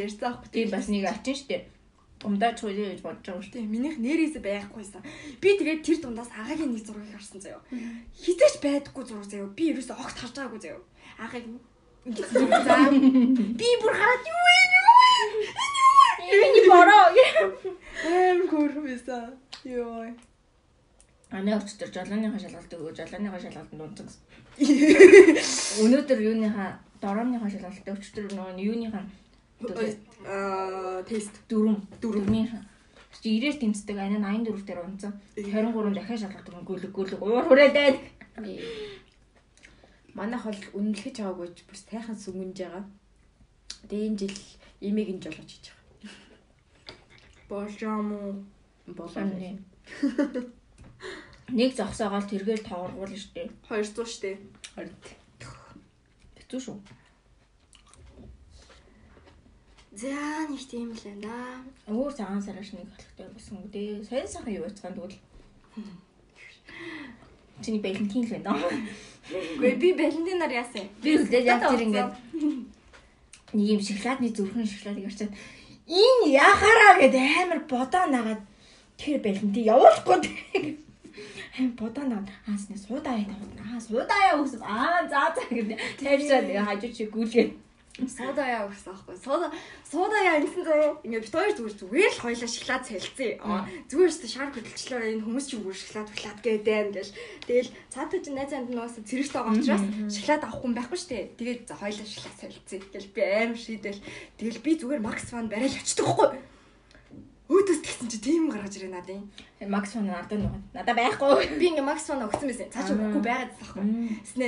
Ярьсан аахгүй. Би бас нэг очин штэ. Умдаач хууль гэж бодож байгаа шүү. Тий, минийх нэрээс байхгүйсэн. Би тэгээд тэр дундаас агагийн нэг зургийг харсан заяа. Хизээч байдаггүй зураг заяа. Би ерөөсөө огт харж байгаагүй заяа. Агаг ингэж зураг заа. Би бүр хараад юу вэ? Миний бороо. Эм хөрмөсөн. Йоо. Аны өчтөр жолооныхаа шалгалт өгөө жолооныхаа шалгалтанд гэсэн. Өнөөдөр юуныхаа дорооныхаа шалгалт өчтөр нөгөө юуныхаа Аа, тест дөрөв дөрөвнийхаа чи 90-ээр тэмцдэг ани 84 дээр унцсан. 23 дахиад шалгалт өгөн гүлэг гүлэг уур хүрээдээд. Манайх бол үнэлгэж байгаагүй ч бүр тайхан сүмэнж байгаа. Тэгээ энэ жил имийг нь жолооч хийж байгаа. болжоо Болоо. Нэг зогсоогоол тэргээл тоогооргуул штэ. 200 штэ. Хорд. Хэцүү шүү. За нэг тийм л байна. Өөр цагаан сараш нэг болохтой байсан үү? Сайн сайхан юу яцгаан тэгвэл. Чиний бэлэнтийн л байна. Гүй би Валентинаар яасан. Би үлдээд яг тэр ингээд нэг юм шоколадны зүрхэн шоколадыг ярьчаад энэ яхаараа гэд амар бодоо нагаад тэр бэлэнтий явуулахгүй тэг. Хэм бодоо наад аасны суудаа яа аа суудаа яа үсв аа за за гэд тавьчаад хажуу чи гүйлгээ. Суда яа гэсэн аахгүй. Суда суда яа гэсэн заяа. Ингээ бит хоёр зүгээр зүгээр л хоёлаа шоколад цэлцээ. Зүгээр шүү шар хөдөлчлөө энэ хүмүүс ч зүгээр шоколад шоколад гэдэг юм гэл. Тэгэл цаатаа чи найз амд нугас цэрэгт байгаа учраас шоколад авахгүй юм байхгүй штэ. Тэгээд за хоёлаа шоколад цэлцээ. Гэл би аим шийдэл. Тэгэл би зүгээр Макс фан барайл очдөг хгүй. Өөдөөс тэгсэн чи тийм гаргаж ирээ надын. Макс фон надад нөгөө надад байхгүй. Би ингээ Макс фан өгсөн байсан. Цааш өгөхгүй байгаад байхгүй. Тэснэ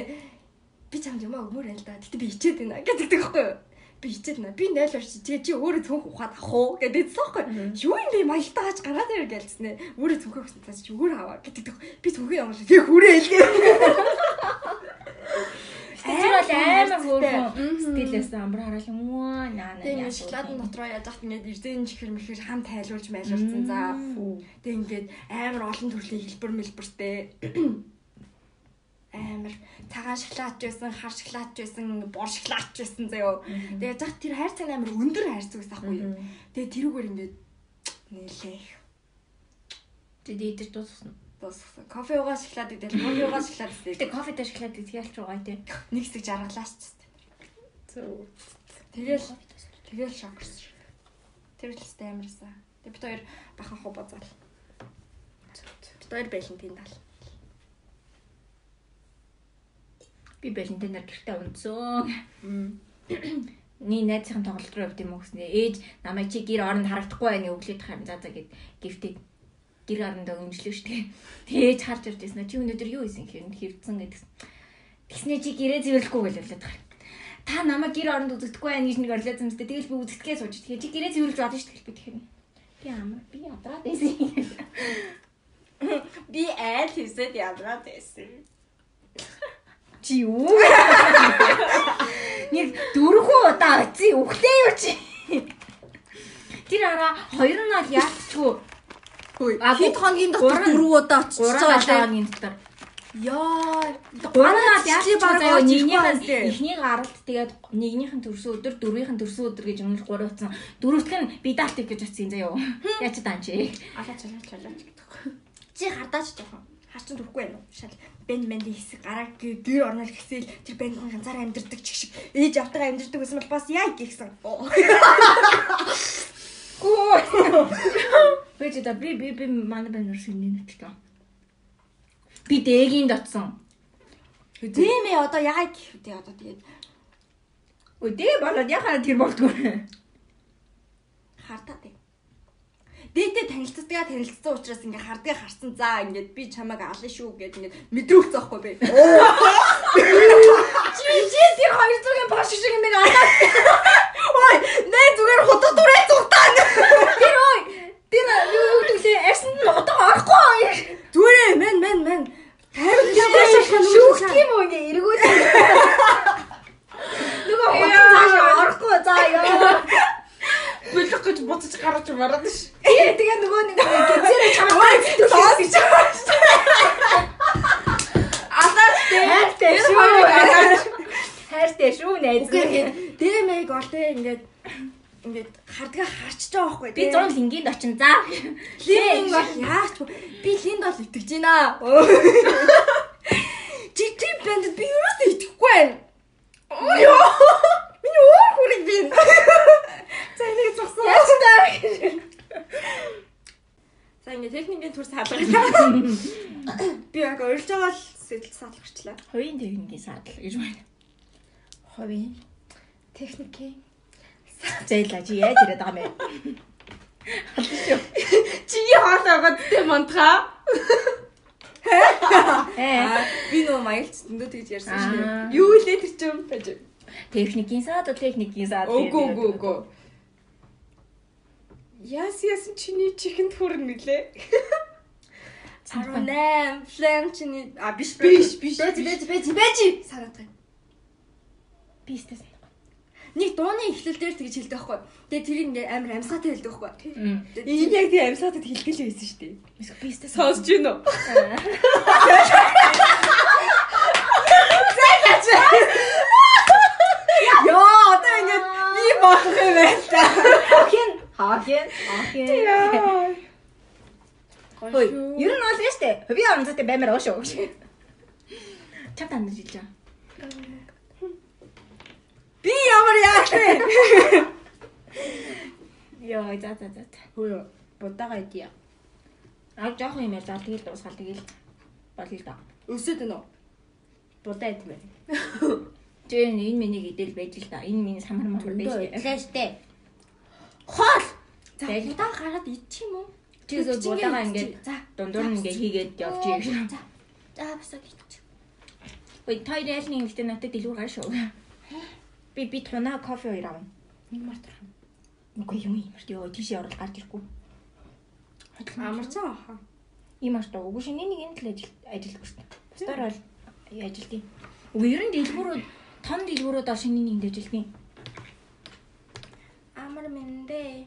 би чамд юм аа өгмөр байл да. Гэтэ би хичээд байна гэдэг байхгүй юу? Би хичээд байна. Би 0 орч тэгээ чи өөрөө цөөнх ухаад авах уу гэдэг байхгүй юу? Юу юм бэ маялтаа хаж гараад ирэл гэлцснэ. Өөрөө цөөнхөө өгсөн цаа чи өөрөө аваа гэдэг. Би цөөнхөө ямар тэгээ хүрээ хэлгээ. Тэр бол амар хөөрхөн стилээс амар хараал юм уу наа наа. Тэгээ шоколадын дотроо яаж хат ингээд эрдэн чихэр мэхэр хам тайлуулж майлуулсан за. Тэгээ ингээд амар олон төрлийн хэлбэр мэлбэртэй амар цагаан шоколадч байсан, хар шоколадч байсан, бор шоколадч байсан заяо. Тэгээ зах тэр хайр цаг амар өндөр хайр байсан ахгүй юу. Тэгээ тэрүүгээр ингээд нэлээ их Тэгээд идэж дууссан. дууссан. Кофе уугаа шоколад идэл, кофе уугаа шоколад идэл. кофе дээр шоколад идэх байгаа тий. Нэг хэсэг жаргалаач. Зөв. Тэгэл тэгэл шокорс. Тэр л өстэй амарсан. Тэгээ бит хоёр бахан хуу базаал. Бит хоёр байлын тийм тал. Би Валентинаар гэртээ унтсан. Ни найзын тоглолт руу явд юм уу гэснээр ээж намайг чи гэр оронд харагдахгүй байныг өглөөд хайм за за гэд гифтээ гэр орондоо өмжлөө штэ. Тээж харж ирж байсан. Чи өнөөдөр юу хийсэн гэхээр хэвдсэн гэдгсэн. Тэгснээ чи гэрээ зэвэрлэхгүй гэж болоод байгаа. Та намайг гэр оронд үзэгдэхгүй байх гэж нэг орлоо юмстай. Тэгэл би үзэгдэхээ сууж. Тэгэхээр чи гэрээ зэвэрлж бодно штэ гэж би тэгэхээр. Би амар би ядраад байсан. Би айл хийсэд ядраад байсан. Чи юу? Нэг дөрвөн удаа очив өглөө юу чи? Тэр араа хоёр нь бол яалтчгүй. А, Хэд хоногийн дотор дөрөв удаа байгаа лээ. удаагийн дотор. Яа. Гурван удаа чи яалтчгүй бараг заяа очиж нэгнийх байгаа лээ. эхнийг гаралт тэгээд нэгнийх нь төрсөн өдөр дөрвийнх нь төрсөн өдөр гэж өмнө гурав утсан. Дөрөвтг нь бидалтик гэж утсан заяа. Яа чи дан чи. Алаа чалаа чалаа гэдэг. Чи хардаач жоохон. Харчин төрөхгүй байна уу? Шал бэнд бэнд хэсэг гараа гэ- гэр орнол гэсэл тэр бэнд ганцаараа амьдэрдэг чиг шиг ээж автайгаа амьдэрдэг байсан бол бас яа гихсэн. Бэж да би би би манай банер шиний нэтлээ. Би дээгийн дотсон. Тийм ээ одоо яа гэх үү одоо тэгээд Өдөө болоод яхаа тэр болдгоо. хардаа тэг. Дээдээ танилцдаг танилцсан учраас ингээ хардгаа харсан. За ингээд би чамайг алан шүү гэд ингээд мэдрүүлсэн байхгүй бэ. Чи чи тэр хоёр зүгийн бош шиг юм байна. Ой, нэ зүгээр хутга дүрээ зүгтаа. Тэр ой. Тэр юу юу гэвэл арсанд нь удаа орохгүй. Зүрээ мен мен мен. Тайван Шүүх юм уу ингэ эргүүл. Нөгөө хотон цааш орохгүй заа ёо. Бүлэх гэж буцаж гарч мараад ш. Ээ тэгээ нөгөө нэг гизээрээ чамаа Тоос гэж. Алаас хайртай шүү. Хайртай шүү найз. Дэмэг ол тэ ингээд ингээд хардгаа харчиж байгаа байхгүй Би 100 лингийн очин за. линк бол яач би линд бол итгэж байна. Жижиг бэнд би юусаа итгэхгүй байна. Ёо. Миний өөр хүрэг би. За энийг зогсоо. Яаж таа. За ингээд техникийн төр саалгаа. Би яг урьж байгаа л сэтэл саалгарчлаа. Хоёрын техникийн саадал гэж байна. Ховын техникийн Зэйлаа чи яаж ирээд байгаа юм бэ? Чиний хоол аваад тэ монтха. Ээ. Аа би нөө маялц дөндөө тэгж ярьсан шүү дээ. Юу лээ тэр чим. Техникийн саадал техникийн саадал. Үгүй үгүй үгүй. Яс ясан чиний чихэнд хүрэн нэлээ. 18 флэм чиний а биш Биш, биш, Бэж бэж бэж бэж санаад байна. Би сте. Нэг дууны эхлэл дээр тэгж хэлдэг байхгүй. Тэгээ тэр ингээ амар амьсгаатай хэлдэг байхгүй. Энэ яг тийм амьсгаатад хэлгээл байсан шүү дээ. Эсвэл би сте. Сонсож гин үү? Яа, одоо ингээд би болох юм байна та. Хин. Хаген. Хаген. Хөөе. Ер нь бол яа штэ. Би онцтой баймаар оо шүү. Чам тандж илж байгаа. Би ямар яах вэ? Йоо, за за за. Хөөе. Будаага идия. Аа жоох юм. За тэгэл дуусгаал тэгэл болъё л да. Өсөд үү? Будаа идмэ. Жээ энэ миний идэл байж л да. Энэ миний самар мар байж. Илээштэй. Хоол. За удаа гараад идчих юм уу? Чигээ будаага идчих. ингээд за дундуур нь ингээд хийгээд явж ирэх. За. За басаг идчих. Ой, тойр ялны ингэхдээ надад дэлгүүр гар шүү. Би би тунаа кофе хоёр авна. Нэг мартах. Үгүй юм юм. Йоо, тийш явал гарч ирэхгүй. Амарч байгаа хаа. Ийм аш таа. Үгүй шинэ нэг энэ л ажил шүү дээ. Бусдаар бол ажилдیں۔ Үгүй ер нь дэлгүүрүүд том дэлгүүрүүд бол шинэ нэг ажилдیں۔ Амар мэндэ.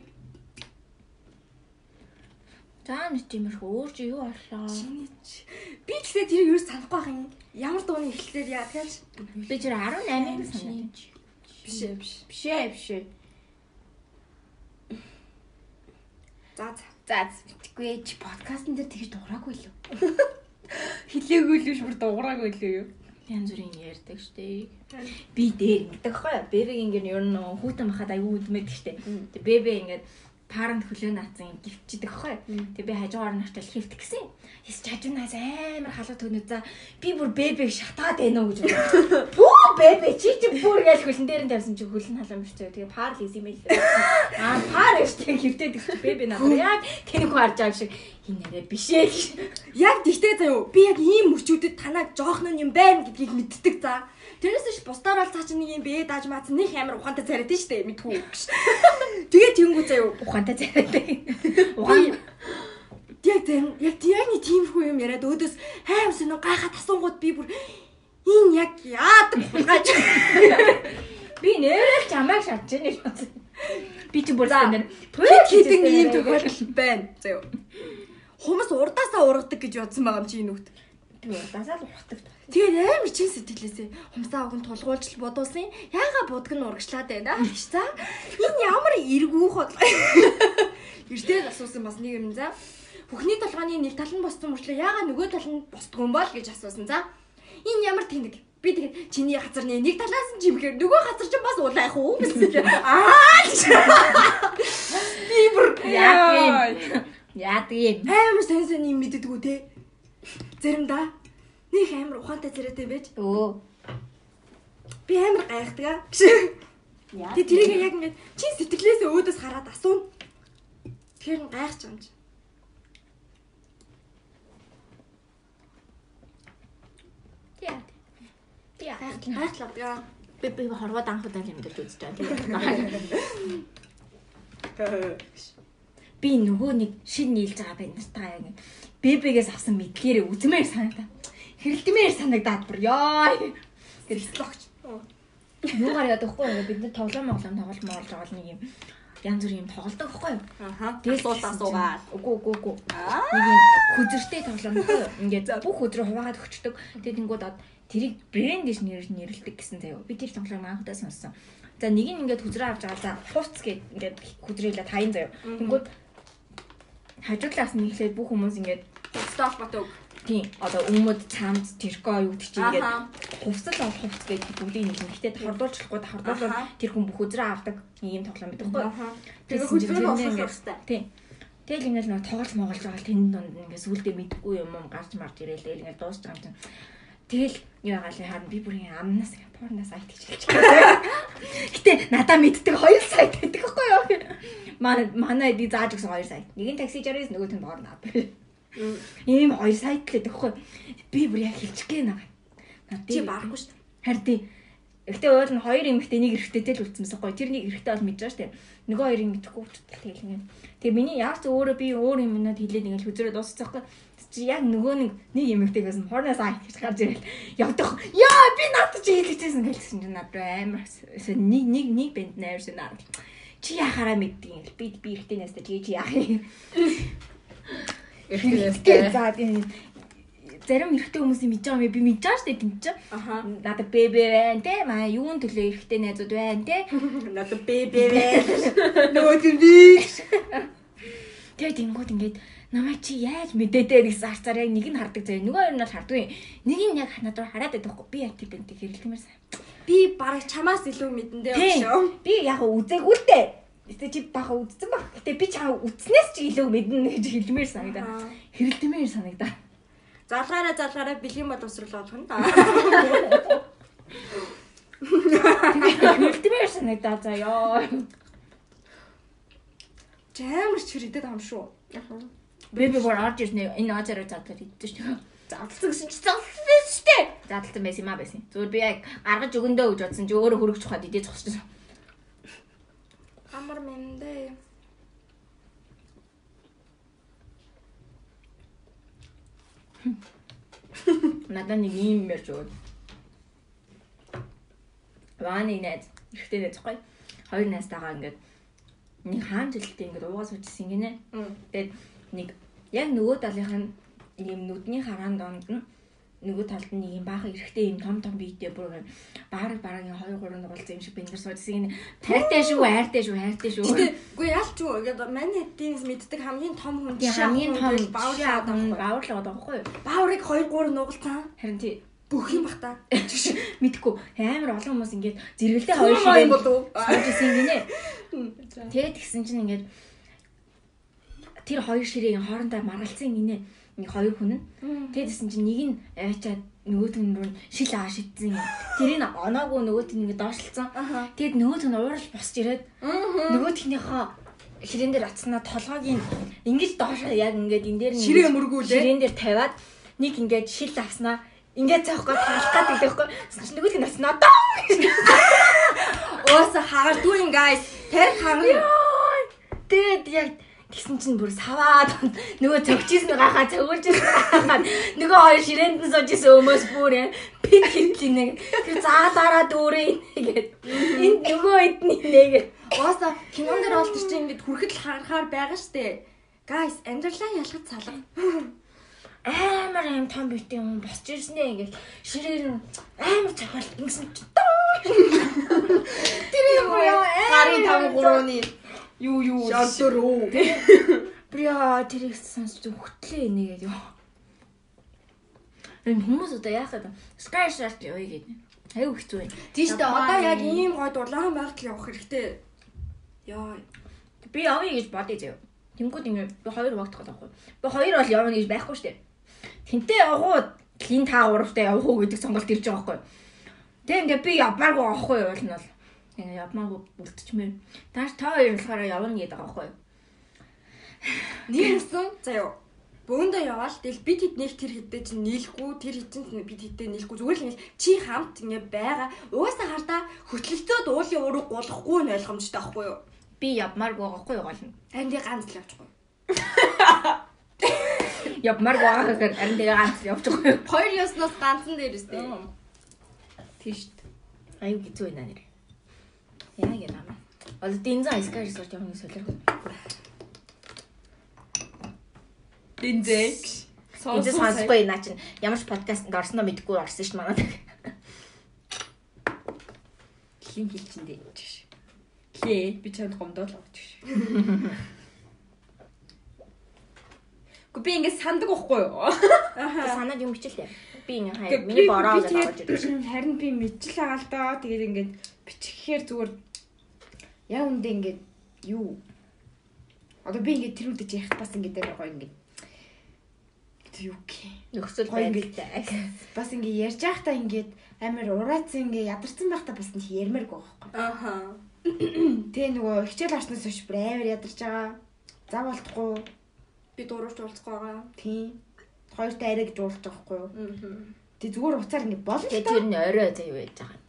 За нэг тиймэрхүү өөр чи юу боллоо? Чиний ч. Би тэгтээ тэрийг юу ч санахгүй байх юм. Ямар дууны эхлэлээр яа тэгэж Би тэр 18-ыг санаад. биш ээ биш. Биш ээ, биш ээ. За за. За тэггүй чи подкастн дээр тэгж дуураагүй лөө. Хилээгүй л биш бүр дуураагүй лөө юу? Янз бүрийн ярьдаг штэ. Би дээр ингэдэг хой. Бэбэг ингээд ер нь хүүтэн бахад аягүй үдмэдэг штэ. Бэбэ ингээд парент хөлөө наацсан гівчдэг хой. Тэг би хажуугаар нь очил хилдэг гэсэн. Яс чажунаас амар халуу төгнө за би бүр бэбэг шатаад байна уу гэж бодлоо. Пүү бэбэ чи чи бүр гэж хөлн дээр нь тавьсан чи хөлн халуун биш. Тэгээ пар л изимэл. Аа пар штэ хөвдөд их бэбэ надад яг тэнийхүү харж байгаа шиг энэ нэрээ биш ээ. Яг тэгтээ заяо. Би яг ийм мөрчүүдэд танаа жоохно юм байна гэдгийг мэддэг за. Тэрнээс ш бусдаар бол цаа чи нэг юм бэ дааж маацсан нэг амар ухаантай царайд нь штэ мэдгүй. Тэгээ тэнгүү заяо. Ухаантай царайтай. Ухаан Яг зарим яг нэг тиймэрхүү юм яриад өөдөөс хайм сонин гайхаад асуунгууд би бүр энэ яг яадаг булгааж. би нэрэл чамайг шатж гэж бодсон. Би чи бүр зэн Хэд хэдэн ийм тохиолдол байна. Заяо. Хумс урдаасаа ургадаг гэж бодсон байгаа юм чи энэ үгт. би удасаа л ухдаг. Тэгээд амар чин сэтгэлээсээ хумсаа өгөн тулгуулж бодуулсан. Яага будг нь урагшлаад байна гэж за. Энэ ямар эргүүх бол. Эртээд асуусан бас нэг юм за. Бүхний толгойн нэг тал нь боссон мөрчлөө яага нөгөө тал нь босдгүй юм бол гэж асуусан за. Энэ ямар тэнэг. Би тэгээд чиний газарны нэг талаас нь чимхээр нөгөө газар чинь бас улайх уу гэсэн. Аа. Би бүр Яа. Яа тийм. амар сайн сайн юм мэддэггүй те. Заримдаа нэг амар ухаантай зэрэгтэй байж Өө. би амар гайхдаг аа. Тэгээ тэрийг яг ингээд чи сэтгэлээсээ өөдөөс хараад асууна. Тэр нь гайхаж юм чи. Яа. Яа. Гайхлаад яа. Би би хорвоод анх удаа юм дээр үзэж байгаа. Би нөгөө нэг шин нийлж байгаа байна та яг бэбэгээс авсан мэдлэгээрээ үзмээр санагдаа. Хэрэлдмээр санагдаад бүр ёо. Гэрлогч. Юугаар яадаг хгүй юу? Бид нар тоглоом моглоом тоглолт моолж байгаа нэг юм янз бүр юм тоглодог хгүй юу? Аха. Тэгэл Асуулт асуугаад. Үгүй үгүй үгүй. Нэг юм хүзэртэй тоглоом хгүй юу? Ингээд бүх өдрөө хуваагаад өгчдөг. Тэгээд тэнгууд од тэрийг брэнд гэж нэр нэрлэдэг гэсэн заяа. Би тэр тоглоом анхудаа сонссон. За нэг нь ингээд хүзрээ авч байгаа. За хувц гэд ингээд хүзрээлээ таян заяа. Тэнгүүд хажуудлаас нь ихлээд бүх хүмүүс ингээд холбоотой үг. Тийм одоо өмөд чамд тэрко юу гэдэг чинь ингээд хувцас ол хувц гэдэг бүгдийг нэг нэгтэй давхардуулчихгүй давхардуулбал Аха. тэр хүн бүх хүзрээ авдаг ийм тоглоом байдаг байхгүй. Тэгээ хөдөлгөөн ингээд- хэрэгтэй. Тийм. Тэгэл ингээл нэг тоглож моголж байгаа тэнд донд ингээд сүулдэ мэдгүй юм юм гарч марж ирээл тэгэл ингээд дуусч байгаа юм чинь. Тэгэл юу байгаа л харин би бүрийн амнаас ингээд порноос айт гэж хэлж байгаа. Гэтэ надаа мэддэг хоёр сайт байдаг байхгүй юу? Манай манай ди зааж өгсөн хоёр сайт. Нэг нь такси 69 нөгөөх нь борно. Ийм хоёр сайт л байхгүй. Би бүр яг хэлчих гээ нэг. Чи барахгүй шүү дээ. Харин тий. Гэхдээ уул нь хоёр эмэгтэй нэг эрэгтэйтэй л үлдсэнсэн гоё. Тэр нэг эрэгтэй бол мэдж байгаа штэ. Нөгөө хоёрыг мэдэхгүй болчихлоо хэлнэ. Тэгээ миний яг ч өөрөө би өөр юм надад хэлээд ингээл хүзрээ дуусчих байхгүй. Чи яг нөгөө нэг нэг эмэгтэйгээс нь хорноос аа гэж гарч ирэл. Явдах. Яа би надад чи хэлчихсэн гэлсэн чинь надад амар нэг нэг нэг бэнд найрсан аа. Чи яхаараа мэддэг юм. Би би эрэгтэйнээс чи чи яах юм. Эрхтээ. За тийм зарим эрэгтэй хүмүүсийн мэдж байгаа юм би мэдж байгаа штэ тийм чи. Аха. Надад бэбэ байна те маа юун төлөө эрэхтэй найзууд байна те Надад бэбэ вэ. Нөгөө тийм тэгээ тэнгууд ингээд намайг чи яаж мэдээдээ гэсэн харцаар яг нэг нь хардаг заяа нөгөө нь бол хардгүй нэг нь яг надад хараад байдаг хгүй би тийм бэнт хэрэлдэмээр сайн Би бараг чамаас илүү мэдэндээ Тийм. шүү. би яг үзээгүй л дээ Гэтэ чи бага үзсэн баг. Гэтэ би чам үзснээс ч илүү мэднэ гэж хэлмээр санагдаа. Аа. Хэрэлдэмээр санагдаа. Залгаараа залгаараа бэлгийн боловсрол олох нь. Хэрэлдэмээр санагдаа заяа. Жамар ч хүрэдэд ам шүү. Би би бүр орж ирсэн энэ ажаараа задлаад идсэн шүү. Задлсан гэсэн чи задлсан шүү дээ. Задлсан байсан юм а байсан. Зүгээр би яг гаргаж өгөндөө гэж бодсон чи өөрөө хөргөж ухаад идэж зогсчихсон. Амар мэндэ. Надад нэг юм ярьж өгөөд. Вааны найз ихтэй найз гоё. Хоёр найзтайгаа ингээд нэг хаан жилдээ ингээд уугаа суужсэн гинэ. Тэгээд нэг яг нөгөө талынх нь ийм нүдний хараан донд нь нөгөө талд нь юм баахан эрэхтэй юм том том биетэй бүр баараг барагийн 2 3 нугалцсан юм шиг бэнгэр суужсэн гинэ. Хайртай шүү, хайртай шүү, хайртай шүү. Үгүй яалч юу гэдэг манай эдийн мэддэг хамгийн том хүн Тийм хамгийн том баавар яадаг байхгүй. Бааврыг 2 3 нугалцсан. Харин тий Бүх юм бах та. мэдгүй амар олон хүмүүс ингээд зэрэгэлдээ Хоёр шиг болов. суужсэн гинэ. Тэгээд тэгсэн чинь ингээд тэр хоёр ширээг хоорондоо маргалцсан гинэ. Нэг хоёр хүн нь. Тэгээд тэгсэн чинь нэг нь аваачаад нөгөөт нь рүү шил аа шидсэн юм. Тэрийг оноогүй нөгөөт нь ингээд доошлцсан. Тэгээд нөгөөт нь уурал босч ирээд нөгөөтхнийхөө ширээн дээр атснаа толгойг ингэж доошоо яг ингээд энэ дээр нь Ширээ мөргүүлээ. ширээн дээр тавиад нэг ингээд шил авснаа ингээд цаахгүй талах гэдэг байхгүй. Нөгөөт нь атснаа доо. Ууса хагардгүй юм guys. Тэр хагар. Тэгээд яг тэгсэн чинь бүр саваад нөгөө цогчижсэн гахаа цогулжсэн гахаа нөгөө хоёр ширээнд нь сууж исэн өмөөс бүр яа пин хитлээ нэг тэр заалаараа дүүрээ нэгээд энд нөгөө эдний нэгээд. Ууса кинон дээр бол тэр чинь ингэж хүрэхэд л харахаар байгаа штэ. Guys, амьдралаа ялгаж салга. амар юм том битэн юм босч ирснээ ингээд ширээр амар цохол ингэсэн чи тэр юм яа Гарын 5 3-ны юу юу шалдөрөө. Би яа тэрийг сонсч хөтлөө нэгээд ёо. Энэ хүмүүс одоо яахад Sky Shark яваа гэдэг. Аюу хэцүү юм. Тийм штэ Япон. одоо яг ийм гой дулаан байгаль явах хэрэгтэй. Яа. Би явъя гэж бодъё заяа. Тэнгүүд ингэ би хоёр багтах байхгүй. Би хоёр бол явна гэж байхгүй штэ. Тэнтэй явах уу? Лин та гуравтай явах уу гэдэг сонголт ирж байгаа байхгүй. Тэг ингээ би явмааргүй авахгүй юу бол нь бол ингээ явмааргүй үлдчихмээр. Тааш та хоёр болохоор явна гэдэг байгаа байхгүй. Нийгэмсэн заяа. Бөөндөө яваал тэгэл бид хэднийх тэр хэдтэй чинь нийлэхгүй тэр хэдэн бид хэдтэй нийлэхгүй зүгээр л ингэ чи хамт ингэ байгаа угаасаа хардаа хөтлөлтөөд уулын ураг голохгүй нь ойлгомжтой байхгүй юу? Би явмааргүй байхгүй юу гол нь. Харин би ганц л явчихгүй. Явмааргүй байгаа гэхээр харин тэгээ ганц явчих байхгүй юу. Хоёр ёсноос ганцхан дээр өстэй. Тийш. Аюу хэцүү байна нэр. Яа гэнэ ам. Одоо динза айскаар сорч явах нэг солиорхоо. Динзэг. Энд сонсохгүй наа чинь ямар ч подкастт орсноо мэдгүй орсон шүү манай. Хин хилчэндээ гэж. Хээ би чанд гомдол авч гэж. Гү би ингэ сандаг байхгүй юу? Санаад юм бичлээ. Би ингэ хаяа миний бороо гэж аваад ирсэн. Харин би мэдчихэл байгаа л доо. Тэгээд ингээд бичихээр зүгээр яг үндэ ингээд юу Одоо би ингээд тэр үдэж яхад бас ингээд амар гоё ингээд юу гэх нөхцөл байдалтай. бас ингээд ярьж байхдаа ингээд амар ураацсан ингээд ядарсан байхдаа бас нэг ярмаар байгаа байхгүй. Аха. Тэгээ нөгөө хичээл орсноос хойш бүр амар ядарч байгаа. Зав болтохгүй. Би дуурайч уулзах байгаа. Тийм. Хоёртой арай гэж байгаа байхгүй юу? Аа. Тэг зүгээр уцаар ингээд болно. Тэгээ тэр нь орой заяа байж байгаа.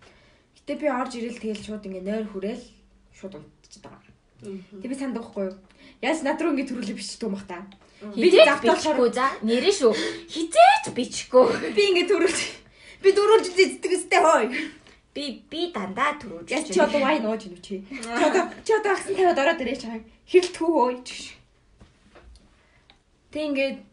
Гэтэ би орж ирэл тэгэл шууд ингээд нойр хүрээл шууд унтчихад байгаа. Тэг би санд байхгүй юу? Яаж над руу ингээд төрүүлээ бичдэг юм бах та. Би Хизээч завтал бичихгүй за. Нэрэн шүү. Хизээч бичихгүй. би ингээд төрүүлж би дөрүүлж зэддэг өстэй хой. Би би дандаа төрүүлж. Яаж чи одоо вайн ууж юм чи. Чи одоо чи одоо агсан тавиад ороод ирээ чаа. Хэрэл түү хөөе чи. Тэг ингээд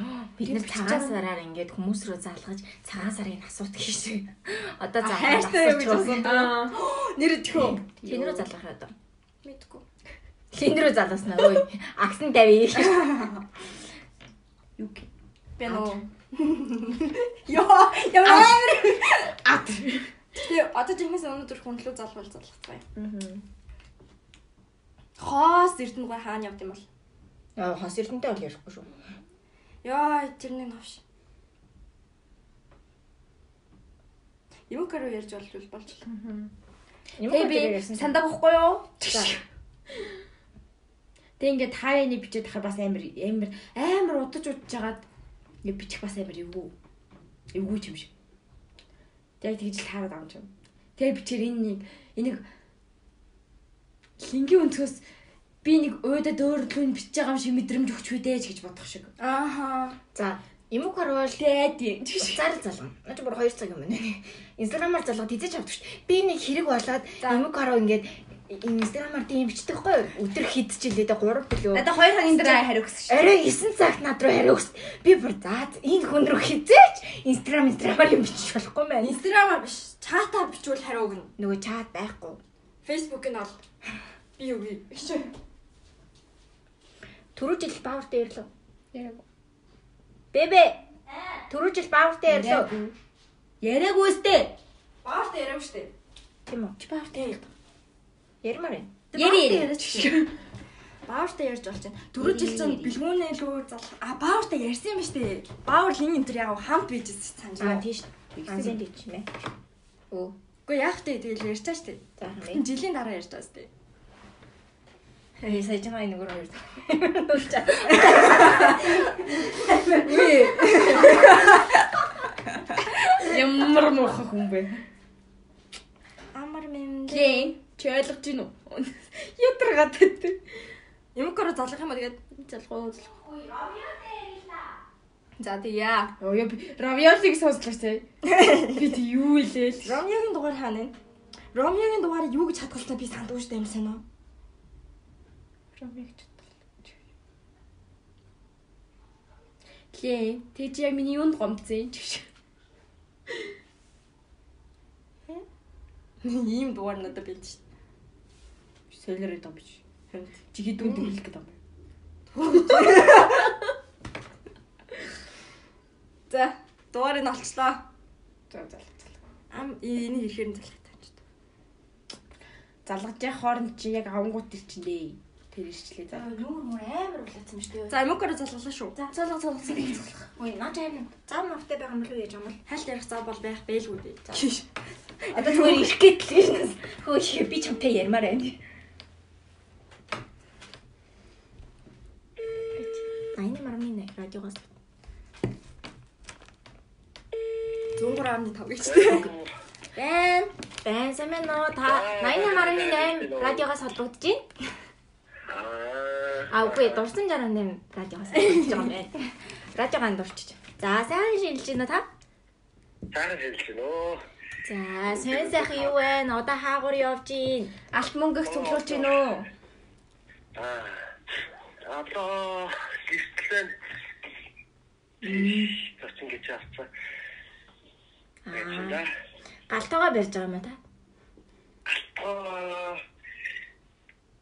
бид нэр цагаан сараар ингээд хүмүүс рүү залгаж цагаан сарын асуут хийшээ. Одоо залгаж асуусан. Нэр тхөө. Хин рүү залгах одоо. Мэдгүй. Хин рүү залгасан аа ой. Аксан тавь. юу гэ. Би нөө. Яа, амар. Ат. Тэгээ одоо жинхэнэ өнөөдөр хүнлүү залгуул залгацгаая. Аа. Хоос эрдэнэгүй хаана явд юм бол. Яа хос эрдэнтэй бол ярихгүй шүү. Яа, тэрний навш. Юукаар уу ярьж болж болж. Юм Тэг уу би ярьсан. сандаг байхгүй юу? Тэг ингээд хаяаны бичээд тахаар бас амар амар амар удаж удаж жагаад бичих бас амар эвгүй. Эвгүй юм шиг. Тэг тэгж л хараад авч юм. Тэг бичээр энэ нэг энийг лингийн өнцгөөс би нэг уйдад өөрлөө бичиж байгаа юм шиг мэдрэмж өгч үдээж гэж бодох шиг. Ааха. За. Уу карвал Тэгээд тийм. Зар залгам. Наач бүр 2 цаг юм байна. Инстаграмаар залгаад хизээч авдаг шүү. дээ. Би нэг хэрэг болоод юм уу карав ингээд инстаграмаар тийм бичдэг хгүй өдөр хидчихлээ 3 билүү. Надаа 2 хагийн дараа хариу өгсөн шүү. Арай 9 цагт над руу хариу өгс. Би бүр заа энэ хүн рүү хизээч инстаграм инстаграмаар юм бичих болохгүй мэн. Инстаграмаар биш. Чатаар бичвэл хариу өгнө. Нөгөө чат байхгүй. Нь бол би юу би. Түрүү жил баавартай ирлээ. Яриаг. Бэбэ. Түрүү жил баавартай ирлээ. Яриаггүй сте. Баартай яриаг штэ. Тийм үү? Чи баавартай ирлээ. Ярмаар байна. Яри. Баавартай ярьж болж байна. Дөрөв жил чинь бэлгүүнээ лөө залах. А баавартай ярьсан юм ба штэ. Баавар линк энэ төр яг хамт bijсэн санаж байна. тийш. Анзэн тийч нэ. Оо. Үгүй яах вэ тэгэл ярьчаа штэ. За жилийн дараа ярьж байгаа штэ. Чамаа нэг өөр хоёр. Дуулчаа. Ямар муухай хүн бэ? Амар мэм. Лээ. Чи ойлгож гин үү? Ядаргаад байдаг. Юм короо залах юм аа тэгээд Залгуу. За тийя. Оо яа би равиолиг сонслоо те. Би тэг юу илээ л. Ромеогийн дугаар хаана вэ? Ромеогийн дугаарыг юу гэж хадгалснаа би сандгүй штэ юм санаа. Равиг ч Лээ. Тэг чи яг миний юунд гомцсон ч. Ийм дугаар надад бэлж штэ. Солиорой дом биш. Чи хідүүн дэглэх гэдэг юм. За дугаарыг нь олчлоо. За за. Ам энийг ихээр нь залах тааж. Залгаж явах хооронд чи яг авангууд ир чин дээ. Тэр ирчлээ за. Нүүр мөр амар улаацсан шүү дээ. За короо залгалаа шүү. За залгах залгах залгах. Ой наач аим. Зам мавтай байгаа юм л үү яаж юм бол. Хайлт ярих зав бол байх бэлгүй дээ. За. Одоо зүгээр ирэх гэтэл хөөе би чамтай ярмаар байна. Айна мармин радиогоос 103.5 гэжтэй. Бэн. Бэн сэмэн нөө та 88.8 радиогоос холбогдож байна. Аа үгүй дурсан 68 радиогоос холбогдож байгаа юм байна. Радиогоо дурчиж. За сайн шилж байна та? Хэлж гэнэ үү? За сайн сайхан юу вэ? Одоо хаагур явж гин. Алт мөнгөх цуглуулж гин үү? Аа. Одоо гистлэн Зочин гэж авцаа. Аа. Аа. Галтуугаа барьж байгаа юм а та? Аа.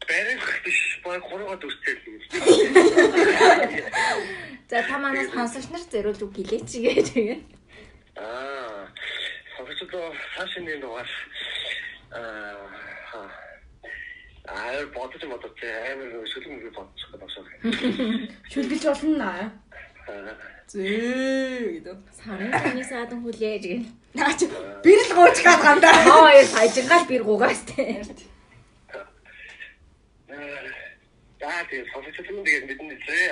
Бэрэх биш баг хуруугаад үстэл юм. За та манаас сонсогч нар зөрүүл үг гэлээч гэж тэгээд. Аа. Хавцаа фашины дугаар аа Аа бодож бодож амар мөг бодчих гэдэг байна. Шүлгэж болно аа. Зөө гэдэг. Сарын цаны саадан хүлээж гэн. Наач бэрл гооч гад гандаа. Хоёр хажингаал бэр гугаас те. Аа тийм сонсож байгаа тэгээд мэднэ зээ.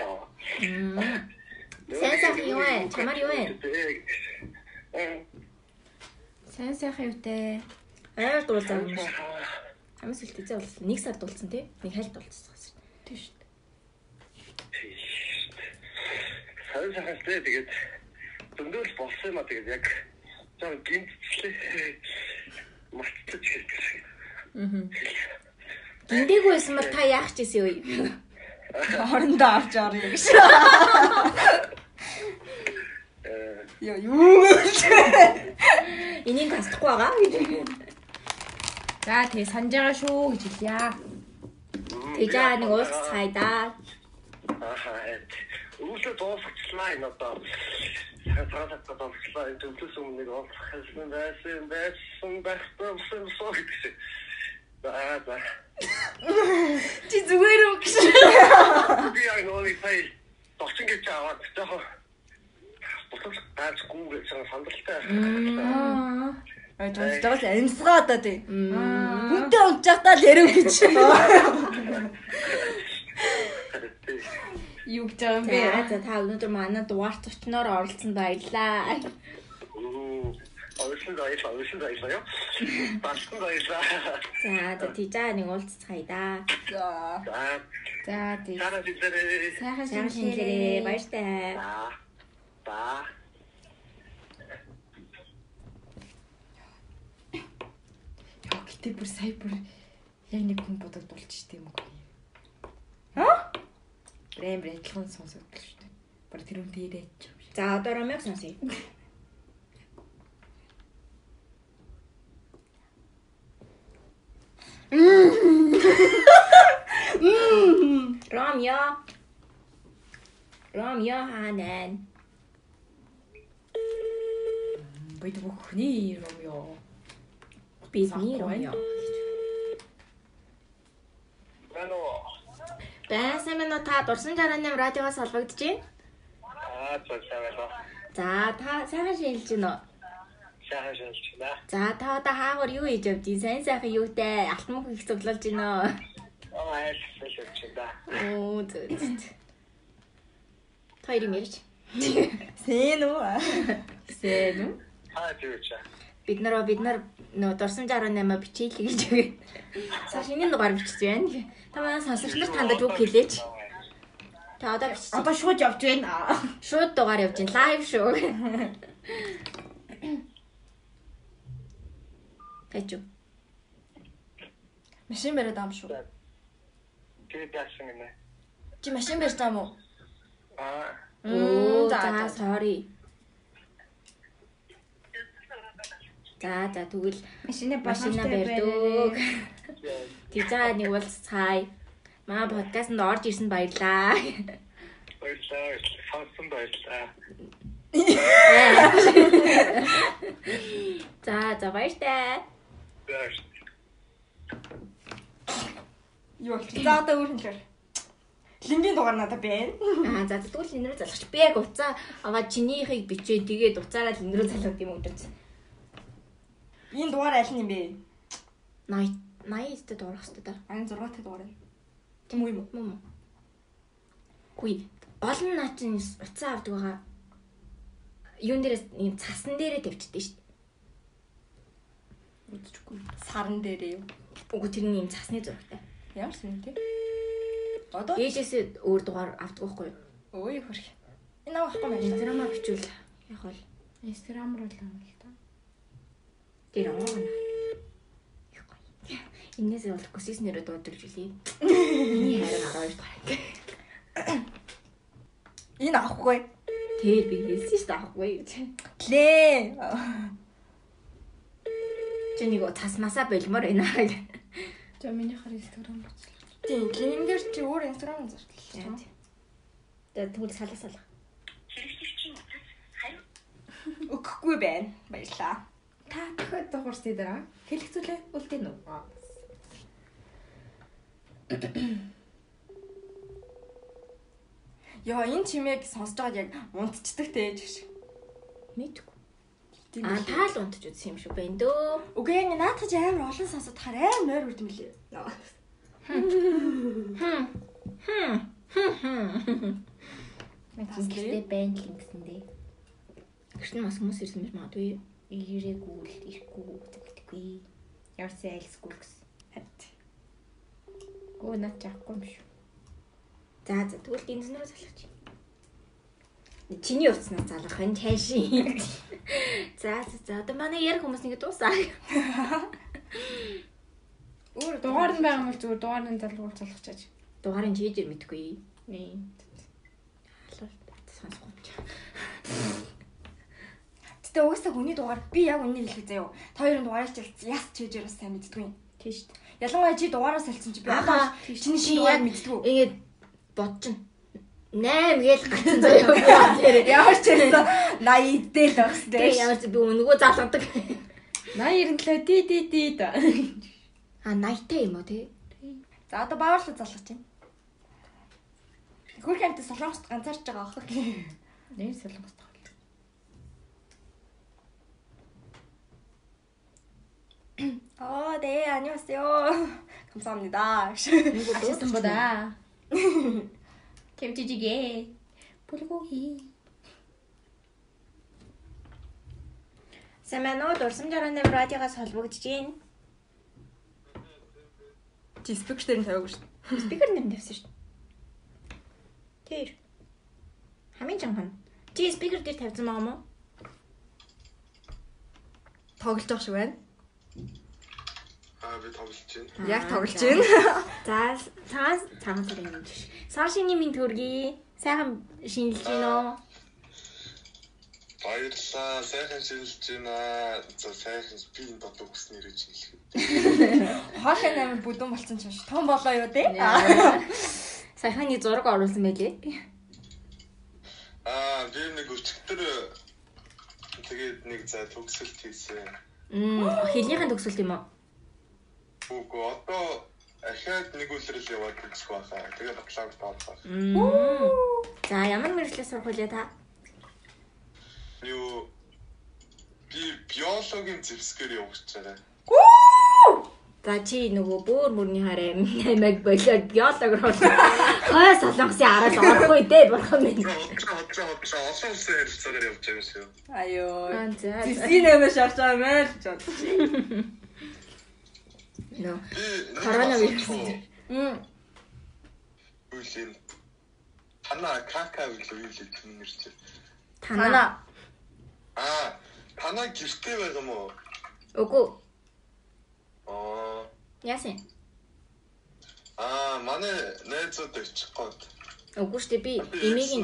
Сайн сайхан юу вэ? Чамаар юу вэ? Сайн сайхан юутэй. Аяар дуулзаа юм шиг. Амс үлтээзээ болсон. Нэг сар дуулсан те. Нэг хальт дуулсан. Тийм шүү дээ. Сайн сайхан дээ тэгээд зөндөл болсон юм а тэгээд яг жаа гинтчлээ. Мартчих хэлчих. Гиндээгүй байсан бол та яах ч гэсэн юу? Хоорондоо авч орё гэж. Э Йоо юу гэж. Энийг тасдахгүй байгаа гэж. За тэгээ санаж байгаа шүү гэж хэлье. Тэгж байгаа нэг уус цайдаа. Аа үүлээ дуусгачлаа энэ одоо цаатаа дуусгачлаа энэ төвлөс өмнө нэг олсон байсан байсан байсан соо гэсэн. Аа за. Чи зүгээр үү гэж. Би яг нөөний сая тогчин гэж аваад жоохон бутал гаачгүй гэж сандалтай. Аа байгаас амьсгаа одоо тий. Хүнтэй унжахдаа л ярив гэж. Юу гэж юм бэ? За та өнөөдөр манай дугаар зочноор оролцсон баярлаа. Ойсон дайс, ойсон дайс яа. Бассан дайс. За за тийж байгаа нэг уулз цайдаа. За. За, За тэгээ цаана дилэрээ. сайхан Сайн шинжлэрээ баяртай. За. Яа гэтээ бүр сая бүр яг нэг хүн бодод болж штеп юм уу? Ха? Брэм брэтлэн сонсогдол штеп. Бар тэр юм шиг. За одоо ромыг сонсъё. Ромё. Ромё ханан. Бид бүхний ёо. Бидний ромё. Мано. Байсан мэн та дурсан 68 радиогоос олгогдож байна. Аа, цаасаа. За та сайхан шинжилж байна уу? Шахаа шилжчихнэ. За та одоо хаагур юу хийж явдیں۔ Сайн сайхан юутай алтан мөх их цуглуулж байна Аа, айл шилжчихнэ. уу? Оо зөө. Хоёр юм ярьж. Сэн үү? Сэн үү? Аа, тийч. Бид нараа бид нар нөө дурсан 68 бичээлээ гэж үгүй. Сар шинийн дугаар бичиж байна. Та манай сонсогч нар тандаж үг хэлээч. Та одоо бичиж. Одоо шууд явж байна. Шууд дугаар явж байна. Лайв шүү. Тэч үү? Машин бариад ам шүү. Тэгээд яасан юм бэ? Чи машин барьж байгаа мó? Аа, Оо за, за за. sorry. За за тэгвэл Машины машина барьдаг. Тийзаа нэг уулз цай. Манай подкастт орж ирсэнд баярлаа. баярлалаа. Сонсон баярлалаа. За за баяртай. За. Юу болчих. За одоо өөр хэлээр. Лингийн дугаар надад байна. Аа за тэгвэл энэ рүү залгач. Би яг уцаа аваад чинийхийг бичээ тэгээд уцаараа л энэ рүү залгах юм өдөрч. Энэ дугаар аль нь юм бэ? 80 80 өстө дуурах өстө да. Ань 6 дахь дугаар юм. Тийм үү юм уу? Хүй гол нь наа чинь уцаа авдаг байгаа. Юун дээрээс ийм цасан дээрээ тавьчихдээ шүү дээ. Үзчихгүй. Саран дээрээ юу? Уг тэр нь ийм цасны зурагтай. Ямар сонь тий? Одоо Ээжээсээ өөр дугаар авдаг байхгүй юу? өө юу хөрх. Энэ авахгүй маань. Инстаграмаар бичвэл яг бол Инстаграм руу л юм л та. тэр аваа. Яг гоё. Инээс бол көсиснэрөө дуудаж үлээ. Миний хайр 12 дугаар. Энэ авахгүй. Тэр би хэлсэн шүү дээ аахгүй гэж. Лээ. Чи нэг цас масаа болмоор байна гэх. За минийхэр инстаграм боцлоо. Тийм, лингээр чи өөр инстаграм зарчлаа. Тэгээ тэгвэл салаа салаа. Өгөхгүй байна. Баярлаа. Та дахиад дуурстай дараа хэлэцүүлээ үлдэн үү? Яа, энэ чимээг сонсож байгаад яг унтцдаг тээж шиг. Мэдгүй. Аа таал унтж үзсэн юм шиг байна дөө. Үгүй яг наатаж амар олон сонсоод хаар амар нойр үрд юм лээ. Тэгтээ байна л ингэсэндээ. Гэрт нь бас хүмүүс ирсэн юм магадгүй. Ирээгүй л ирэхгүй гэдэггүй. Явсан айлсгүй гэсэн. Хат. Өө над жахгүй юм шүү. За за тэгвэл гинзнэрөө залгах чи. Чиний утаснаа залгах энэ цаашийн. За за одоо манай ярих хүмүүс ингэ дуусаа. Өөр Дугаар нь байгаа юм бол зүгээр дугаарын залгуур залгах чааж. Дугаарыг чийжэр мэдгүй. Nee. Халуул сонсох юм чи. Гэтэ угаасаа хүний дугаар би яг үннийг хэлэх заяа. Та хоёрын дугаарыг ч яс чийжээр бас сайн мэддгүй. Тийш үү. Ялангуяа чи дугаараас салсан чи би одоо чиний дугаар яг- мэддгүй. Ингээд бодчихно. 8 гээл гацсан заяа. Ямар ч хэлсэн 80 дээр л багс Тэгээ дээ. ямар ч би өнгөө залгадаг. 87 ди ди ди да. А 80 та юм уу те? За одоо бааварлаа залгаж байна. Хөрх амт солонгост ганцаарч байгаа ах. Нэр солонгос тахал. Аа, 네, 안녕하세요. 감사합니다. Ашигсан бода. Кемчижигээ. Булгоги. Саманууд урсам 68 радиогоос холбогдож байна. Чи спикер дээр нь тавиагүй шүү. Спикер нэр тавьсан шүү. Тэр. Хамгийн чанхан. Чи спикер дээр тавьсан байгаа мó? Тоглож байгаа шүү байна. Аа би тоглож байна. Яг тоглож байна. За цагаан цагаан сарын юм биш. Сар шинийн минь төргий. Сайхан шинэлж гин үү? Баярлалаа. Сайхан шинжилж байна. За сайхан би энэ дот өгсөн нэрээ шинжилэх. Хоолой амир бүдүүн болцсон ч том болоо юу дээ. Сайхан нэг зураг оруулсан байлээ. Аа би нэг өчигдөр тэгээд нэг за төгсөлт хийсэн. Мм, хэлнийхэн төгсөлт юм уу? Үгүй одоо ахаад нэг үлрэл яваад үзэх байхаа. Тэгээд байх. Мм. За ямар мэрэгчлээ сурах вэ та? Юу би биологийн зэвсгээр явах байна. За чи нөгөө бөөр мөрний хараа амиг болоод биологоор бол хой солонгосын араас орохгүй дээ бурхан минь. Олон улсын харилцаагаар явж байгаа юм шиг. Аюу. Зэсгийн нэмэ шарч байгаа мэн л ч бод. Нөө. Би Коронавирус. Мм. Үгүй юм. Тана кака гэлөө юу л юм нэр чи. Тана. Аа, тана гэртээ байгаа юм уу? Үгүй. Аа, Яасан? аа, манай найзууд очих гээд. Үгүй шүү дээ би эмигийн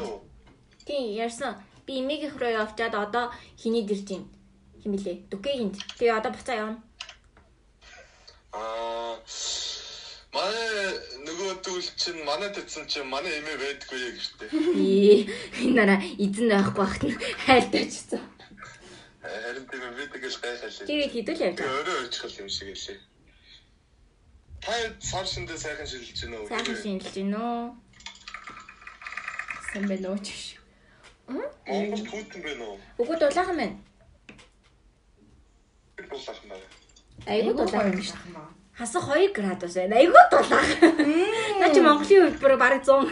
тийм ярьсан. Би эмигийн руу явчаад одоо хиний дэрж ийн. Химэлээ. Дүкэгэнд. Тэгээ одоо буцаа явна. Аа, манай нөгөө дүүл чинь манай тэтсэн чинь манай эмээ байдгүй яг гэртээ. Ээ энэ нараа эзэн байхгүй бахт нь хайлтаачсан. Харин тийм ээ би тэгэл гайхалаа. Тэгээд хідэл явж байгаа. өөрөө очих юм шиг элээ. Та сар шиндээ сайхан шилжиж байна уу? Сайхан шинжилж гин үү? Сэн бэ нөөч шүү. Монгол Путин байна уу? Үгүй дулаахан байна. Би дулаах юм байна. Айгуу шүү. юм байна. Хасах 2 градус байна. Айгуу дулаахан. Наа чи Монголын хөлбөр бараг 100.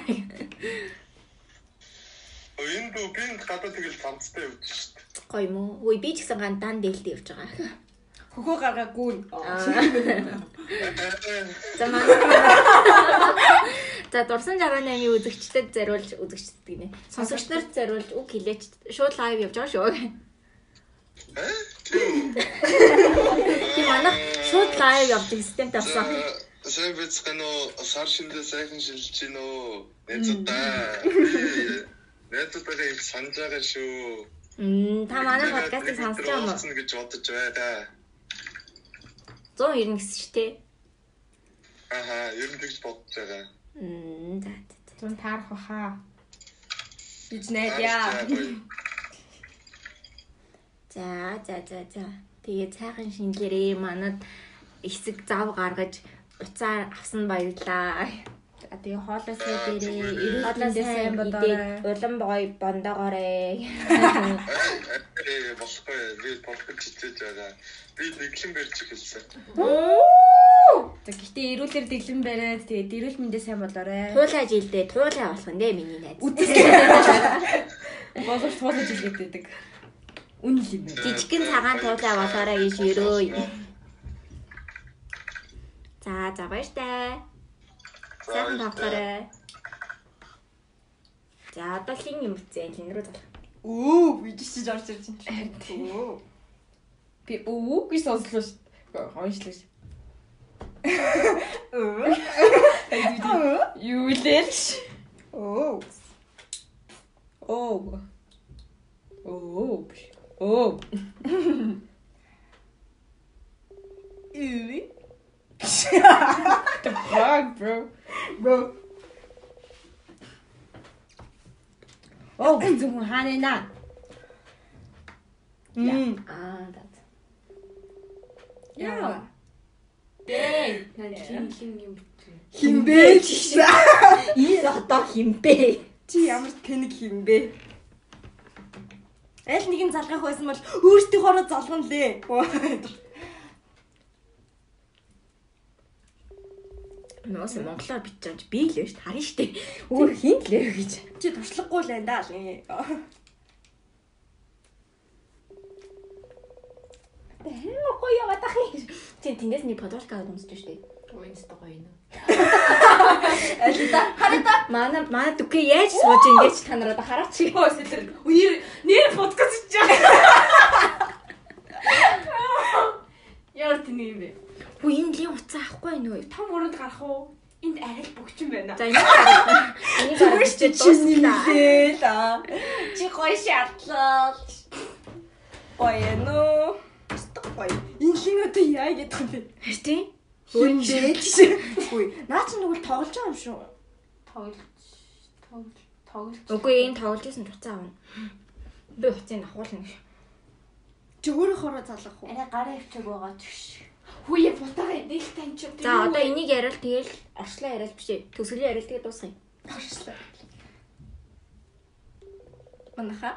Өө энэ дүү би энэ гадаа тэгэл цамцтай явж шүү дээ. Гоё юм уу? Үй би ч гэсэн гандан дээлтэй явж байгаа. Хөхөө гаргаагүй. За манай За дурсан 68-ийн үзэгчдэд зориулж үзэгчдэд гинэ. Сонсогч нарт зориулж үг хэлээч шууд лайв явж байгаа шүү. Аа? Тийм. Манайх шууд лайв явдаг системтэй болсон. За, Сайн бицхэн үү? Сар шиндээ сайхан шилжиж гин үү? Би найзуудаа их санаж байгаа шүү. Мм та манай подкастыг сонсож байгаа юм уу? уу гэж бодож байна. 190 гэсэн шүү дээ. Аха, ер нь тэгж бодож байгаа. Мм за. Зун таарах баха. Бич найдаа. За за за за. Тэгээ цайхан шингэрээ манад эсэг зав гаргаж уцаар авсан баярлаа. Тэгээ хоолоосоо дээрээ эрүүл Хоолой мэндээ сайн сайн бодоорой. улам бой бондоогоорой. Ээ болохгүй би гэж хичээж байгаа. Би нэглэн барьж эхэлсэн. За гэхдээ эрүүлэр дэглэн бариад тэгээд эрүүл мэндээ сайн болоорой. Туулаа жилдээ туулаа болох дээ миний найз. Боловч туулаж илгээд байдаг. Үн л юм байна. Жижигхэн цагаан туулаа болоорой гэж өрөө. За за баяр таа. Сайхан тоглоорой. За одоо хин юм зэн хин рүү залах. Өө, бич чиж орж ирж байна. Өө. Би өө гэж сонслоо шүү. дээ. Хоншлоо шүү. Өө. Юу лээш? Өө. Оо. Оо. Оо. Үй. The fuck, bro. Бро. Оо, зүг хаана наа? Мм. Аа за. Яа. Дээ. Хин хин юм. Химбэ чи. Энэ одоо химбэ? Чи ямар тэнэг химбэ? Аль нэгэн залгах байсан бол өөртөөхөөрөө залгана лээ. Нуус монголоор бичиж би л байж харна штэ. Өөр хин л ээ гэж. Чи туршлагагүй л энэ даа. Хэмээ гоё яваад ах юм. Чи тэндээс нэг подкаст үзэж штэ. Уинст гоё юм. Алита хараа манай манай дүкээ яаж сууж ингэж та нараа хараач. Хөөс тэр үер нэр подкаст хийж байгаа. Яар тэний юм бэ? Хүү энэ лин уцаа авахгүй нөө. Том өрөнд гарах уу? Энд арай л бөгчин байна. За энэ гараа. Энийг гараа бичиж дуусна. Лээ. Чи гоё шатлал. Баяно. Гоё. Энэ хин одоо яа гэдэг юм бэ? Хэвчээ? Химбэ чи. Үгүй. Наа чи нүгэл тоглож байгаа юм шүү. Тоглож тоглож тоглож. Үгүй энэ тоглож исэн ч уцаа авна. Би уцыг авахулна. Чи өөрөөхөөрөө залгах уу? Арай гараа өвчөг байгаа ч. Хүүе бутагаа дийл таньч. За одоо энийг яриад тэгэл орчлоо яриад бишээ. Төсгөлийн яриад тэгээ дуусгая. орчлоо. Манаха.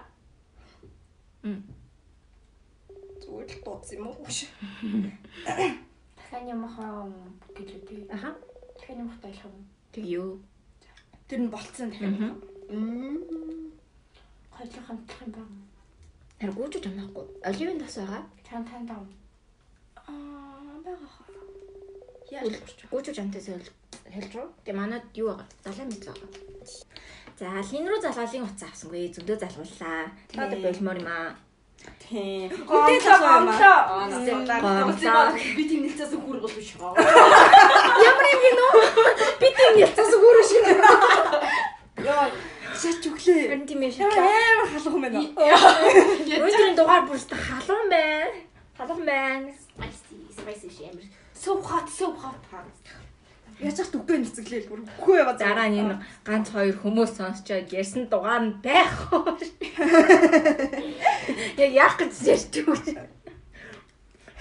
Мм. Зүгээр л дууц юм уу? Дахиад ямахаа гэлээ. Аха. Дахиад ямах тайлах юм. Тэг юу? Тэр нь болцсон дахиад. Хоёулаа хамтлах юм байна. Тэр гүйж амаахгүй. Оливын тас байгаа. Чан тань даа. Аа, байгаа хаа. Яаж Гүйж амтаас хэлж рүү. Тэгээ манад юу байгаа? Далайн мэд байгаа. За хин рүү залгаалын уцаа авсангүй. Зөндөө залгууллаа. Та одоо болмоор юм аа. Тийм. Гомдлоо Аа, Гомдлоо. Би тийм нэлцээс хүргэл биш хаа. Ямар юм гинөө? Би тийм яцаас өөрөө шиг. Яа, шаач өглөө. Харин тийм ээ амар халах юм байна. Өнөөдрийн дугаар бүр өстө халуун байна. Халуун байна. Spicy, spicy шимэр. Сөв хат сөв хат. Яаж ч үгүй нэцэглээл бүр үгүй яваа. Дараа нь энэ ганц хоёр хүмүүс сонсчоод ярьсан дугаар нь байх. Яг яах гэж ярьж байгаа.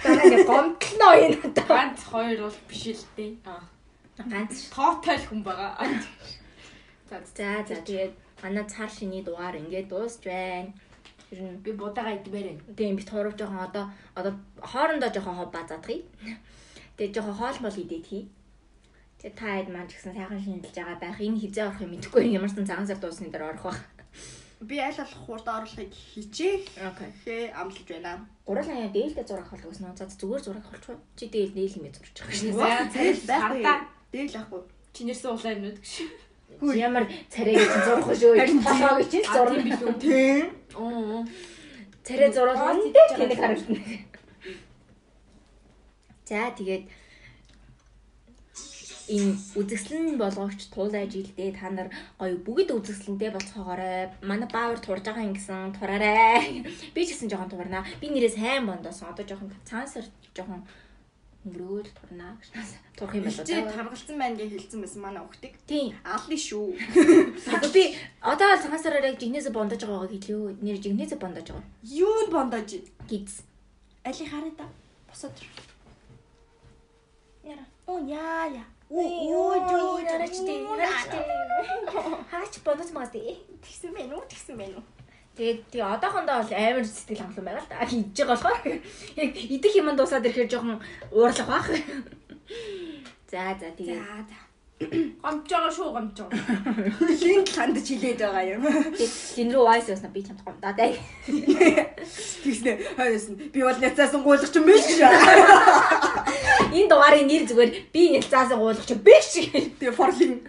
Дараа нь гомдлоо энэ одоо. Ганц хоёр бол биш л дээ. Аа. Ганц. Тоотой л хүн байгаа. За за тэгээд манай цар шиний дугаар ингээд дуусч байна. Тэр нь Би будаага идмээр байна. тийм бит хурав жоохон одоо одоо хоорондоо жоохон хоо базаадгий. Тэгээд жоохон хоол мол идээд хий. Тэгээд та хэд маань ч гэсэн сайхан шинжилж байгаа байх. Энэ хизээ орох юм мэдэхгүй ямар ч цагаан сар дуусны дараа орох байх. Би аль болох хурд оруулахыг хичээх. Окей. Хээ амлаж байна. Гурлаа яа дээлтэй зураг авах гэсэн үү? За зүгээр зураг авахгүй. Чи дээл нээл хэмээ зурж байгаа шин. Тэгэл царил байхгүй. Дээл ахгүй. Чинэрсэн улаан юмнууд гэж. Ямар царайг чинь зурх шүү. Толгоо гэж чинь А зурна. тийм билүү. Тийм. Oo. Царай зурвал тэнэг харагдана. За тэгээд энэ үзэсгэлэн болгогч туулайж илдээ та нар гоё бүгд үзэсгэлэнтэй болцоогоорой. Манай баавар турж байгаа юм гэсэн тураарай. Би ч гэсэн жоохон турнаа. Би нэрээ сайн бондосон. Одоо жоохон цаансар жоохон өнгөрөөл турнаа гэж турах юм байна Чи даа. таргалцсан байна гэж хэлсэн байсан манай хүүхдийг. Тийм. Алли шүү. Би одоо л цаансараар яг жигнэсээ бондож байгаагаа хэлээ. Нэр жигнэсээ бондож байгаа. Юунд бондож? Гиз. Али хараа та. Босоод. Яра. Оо яа яа. Оо юу яраач тий. Хаач бодож магас тий. Тэгсэн мэн үү? Тэгсэн мэн үү? Тэгээд тий одоохондоо бол амар сэтгэл хангалуун байгаа л да. Хийж байгаа болохоор яг идэх юм дуусаад ирэхээр жоохон уурлах бах. За за тэгээ. За за. Гомж байгаа шүү гомж байгаа. Линк хандаж хилээд байгаа юм. Тэгээд лин рүү вайс ясна би чамд гомдаа даа. Тэгснэ. Хойноос нь би бол няцаасан гуйлах юм биш. Энэ дугаарыг нэр зүгээр би нэлцаасан гуулах чи биш. Тэгээ форлин.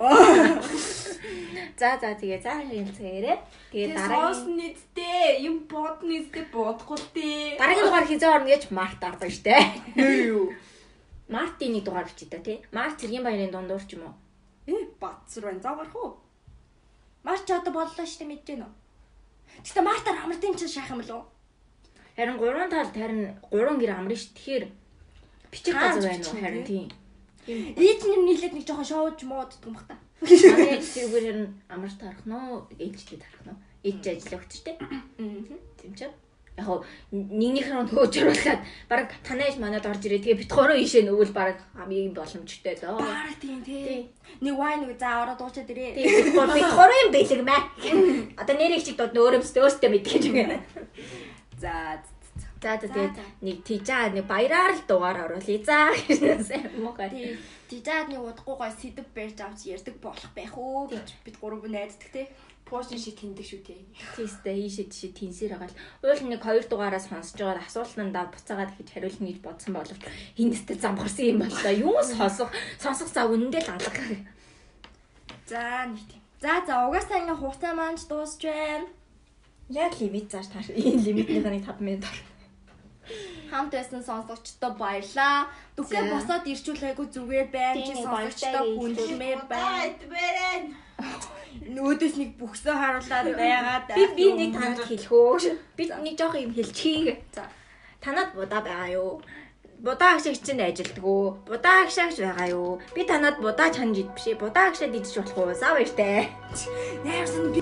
За за тэгээ за хэлцээрээ. Тэгээ дараагийн соос нийтдээ юм бод нийтдээ бодохгүй тээ. дараагийн дугаар хизээ орно гэж Март авсан штэ. Нэр юу? Мартын нэг дугаар бичээ та тий. Март цэргийн баярын дундуур ч юм уу. Э бацар байна. За гарах уу? Марч одоо боллоо штэ мэдэж гэнэ? Гэтэ Мартаар амртын чинь шаах юм болов уу? Харин 3 талд харин 3 гэр амрын ш. Тэгэхээр Хааж газар байна уу харин тий. тийм. Ийд нэр нийлээд нэг жоохон шоуж мууддаг юм бах та. Манай зүгээр харин амарт харах нөө ээлжтэй харах нөө. Ээж ажиллагч штэ. Тийм ч. Яг хоо нэгнийх нь хөөж оруулаад баг танайж манад орж ирээ. Тэгээ бит хороо ийшээ нөгөөл баг хамгийн боломжтой доо. Баарах тийм Тий. тий. Нэг вайн нэг за ороод уучаад ирээ. Тийм бит хороо юм бэлэг мэ. Одоо нэрийг чиг дод өөрөөсөө өөртөө мэдгэж байгаа. За За тэгээд нэг тийжаа нэг баяраар л дугаар оруулъя. За гэсэн муухай. тий. Дижаад нэг удахгүй гой сэдв барьж авч ярддаг болох байх уу гэж бид гурав найддаг тий. Пошин шит хиндэг шүү дээ. Тийстэй ийшээ тийшээ тэнсээр байгаа л. Уул нэг хоёр дугаараа сонсож байгаа асуултандаа буцаагаад гэж хариулна гэж бодсон боловч хиндэстэй зам гарсан юм байна да. Юу сонсох сонсох зав үнэндээ л алга. За нэг тийм. За за угаасаа ингээ хугацаа маань дуусч байна. Яг лимит зааш тааш. Энэ лимитнийх нь 5 минут. Хамт байсан сонсогчдод баярлаа. За. босоод ирчүүл айгу зүгээр байна. Чи сонсогчдод хүндлэмээр байна. Нүүдээс нэг бүхсөө харуулад байгаад Би би нэг танд хэлэх үү. Би нэг жоох юм хэлчихье. За. Танад будаа байгаа юу? Будаа агшаагч чинь ажилтдаг уу? Будаа агшаагч байгаа юу? Би танад будаа идэх биш. Будаа агшаад идэж болох уу? Сав баяртай. Нээрсэн би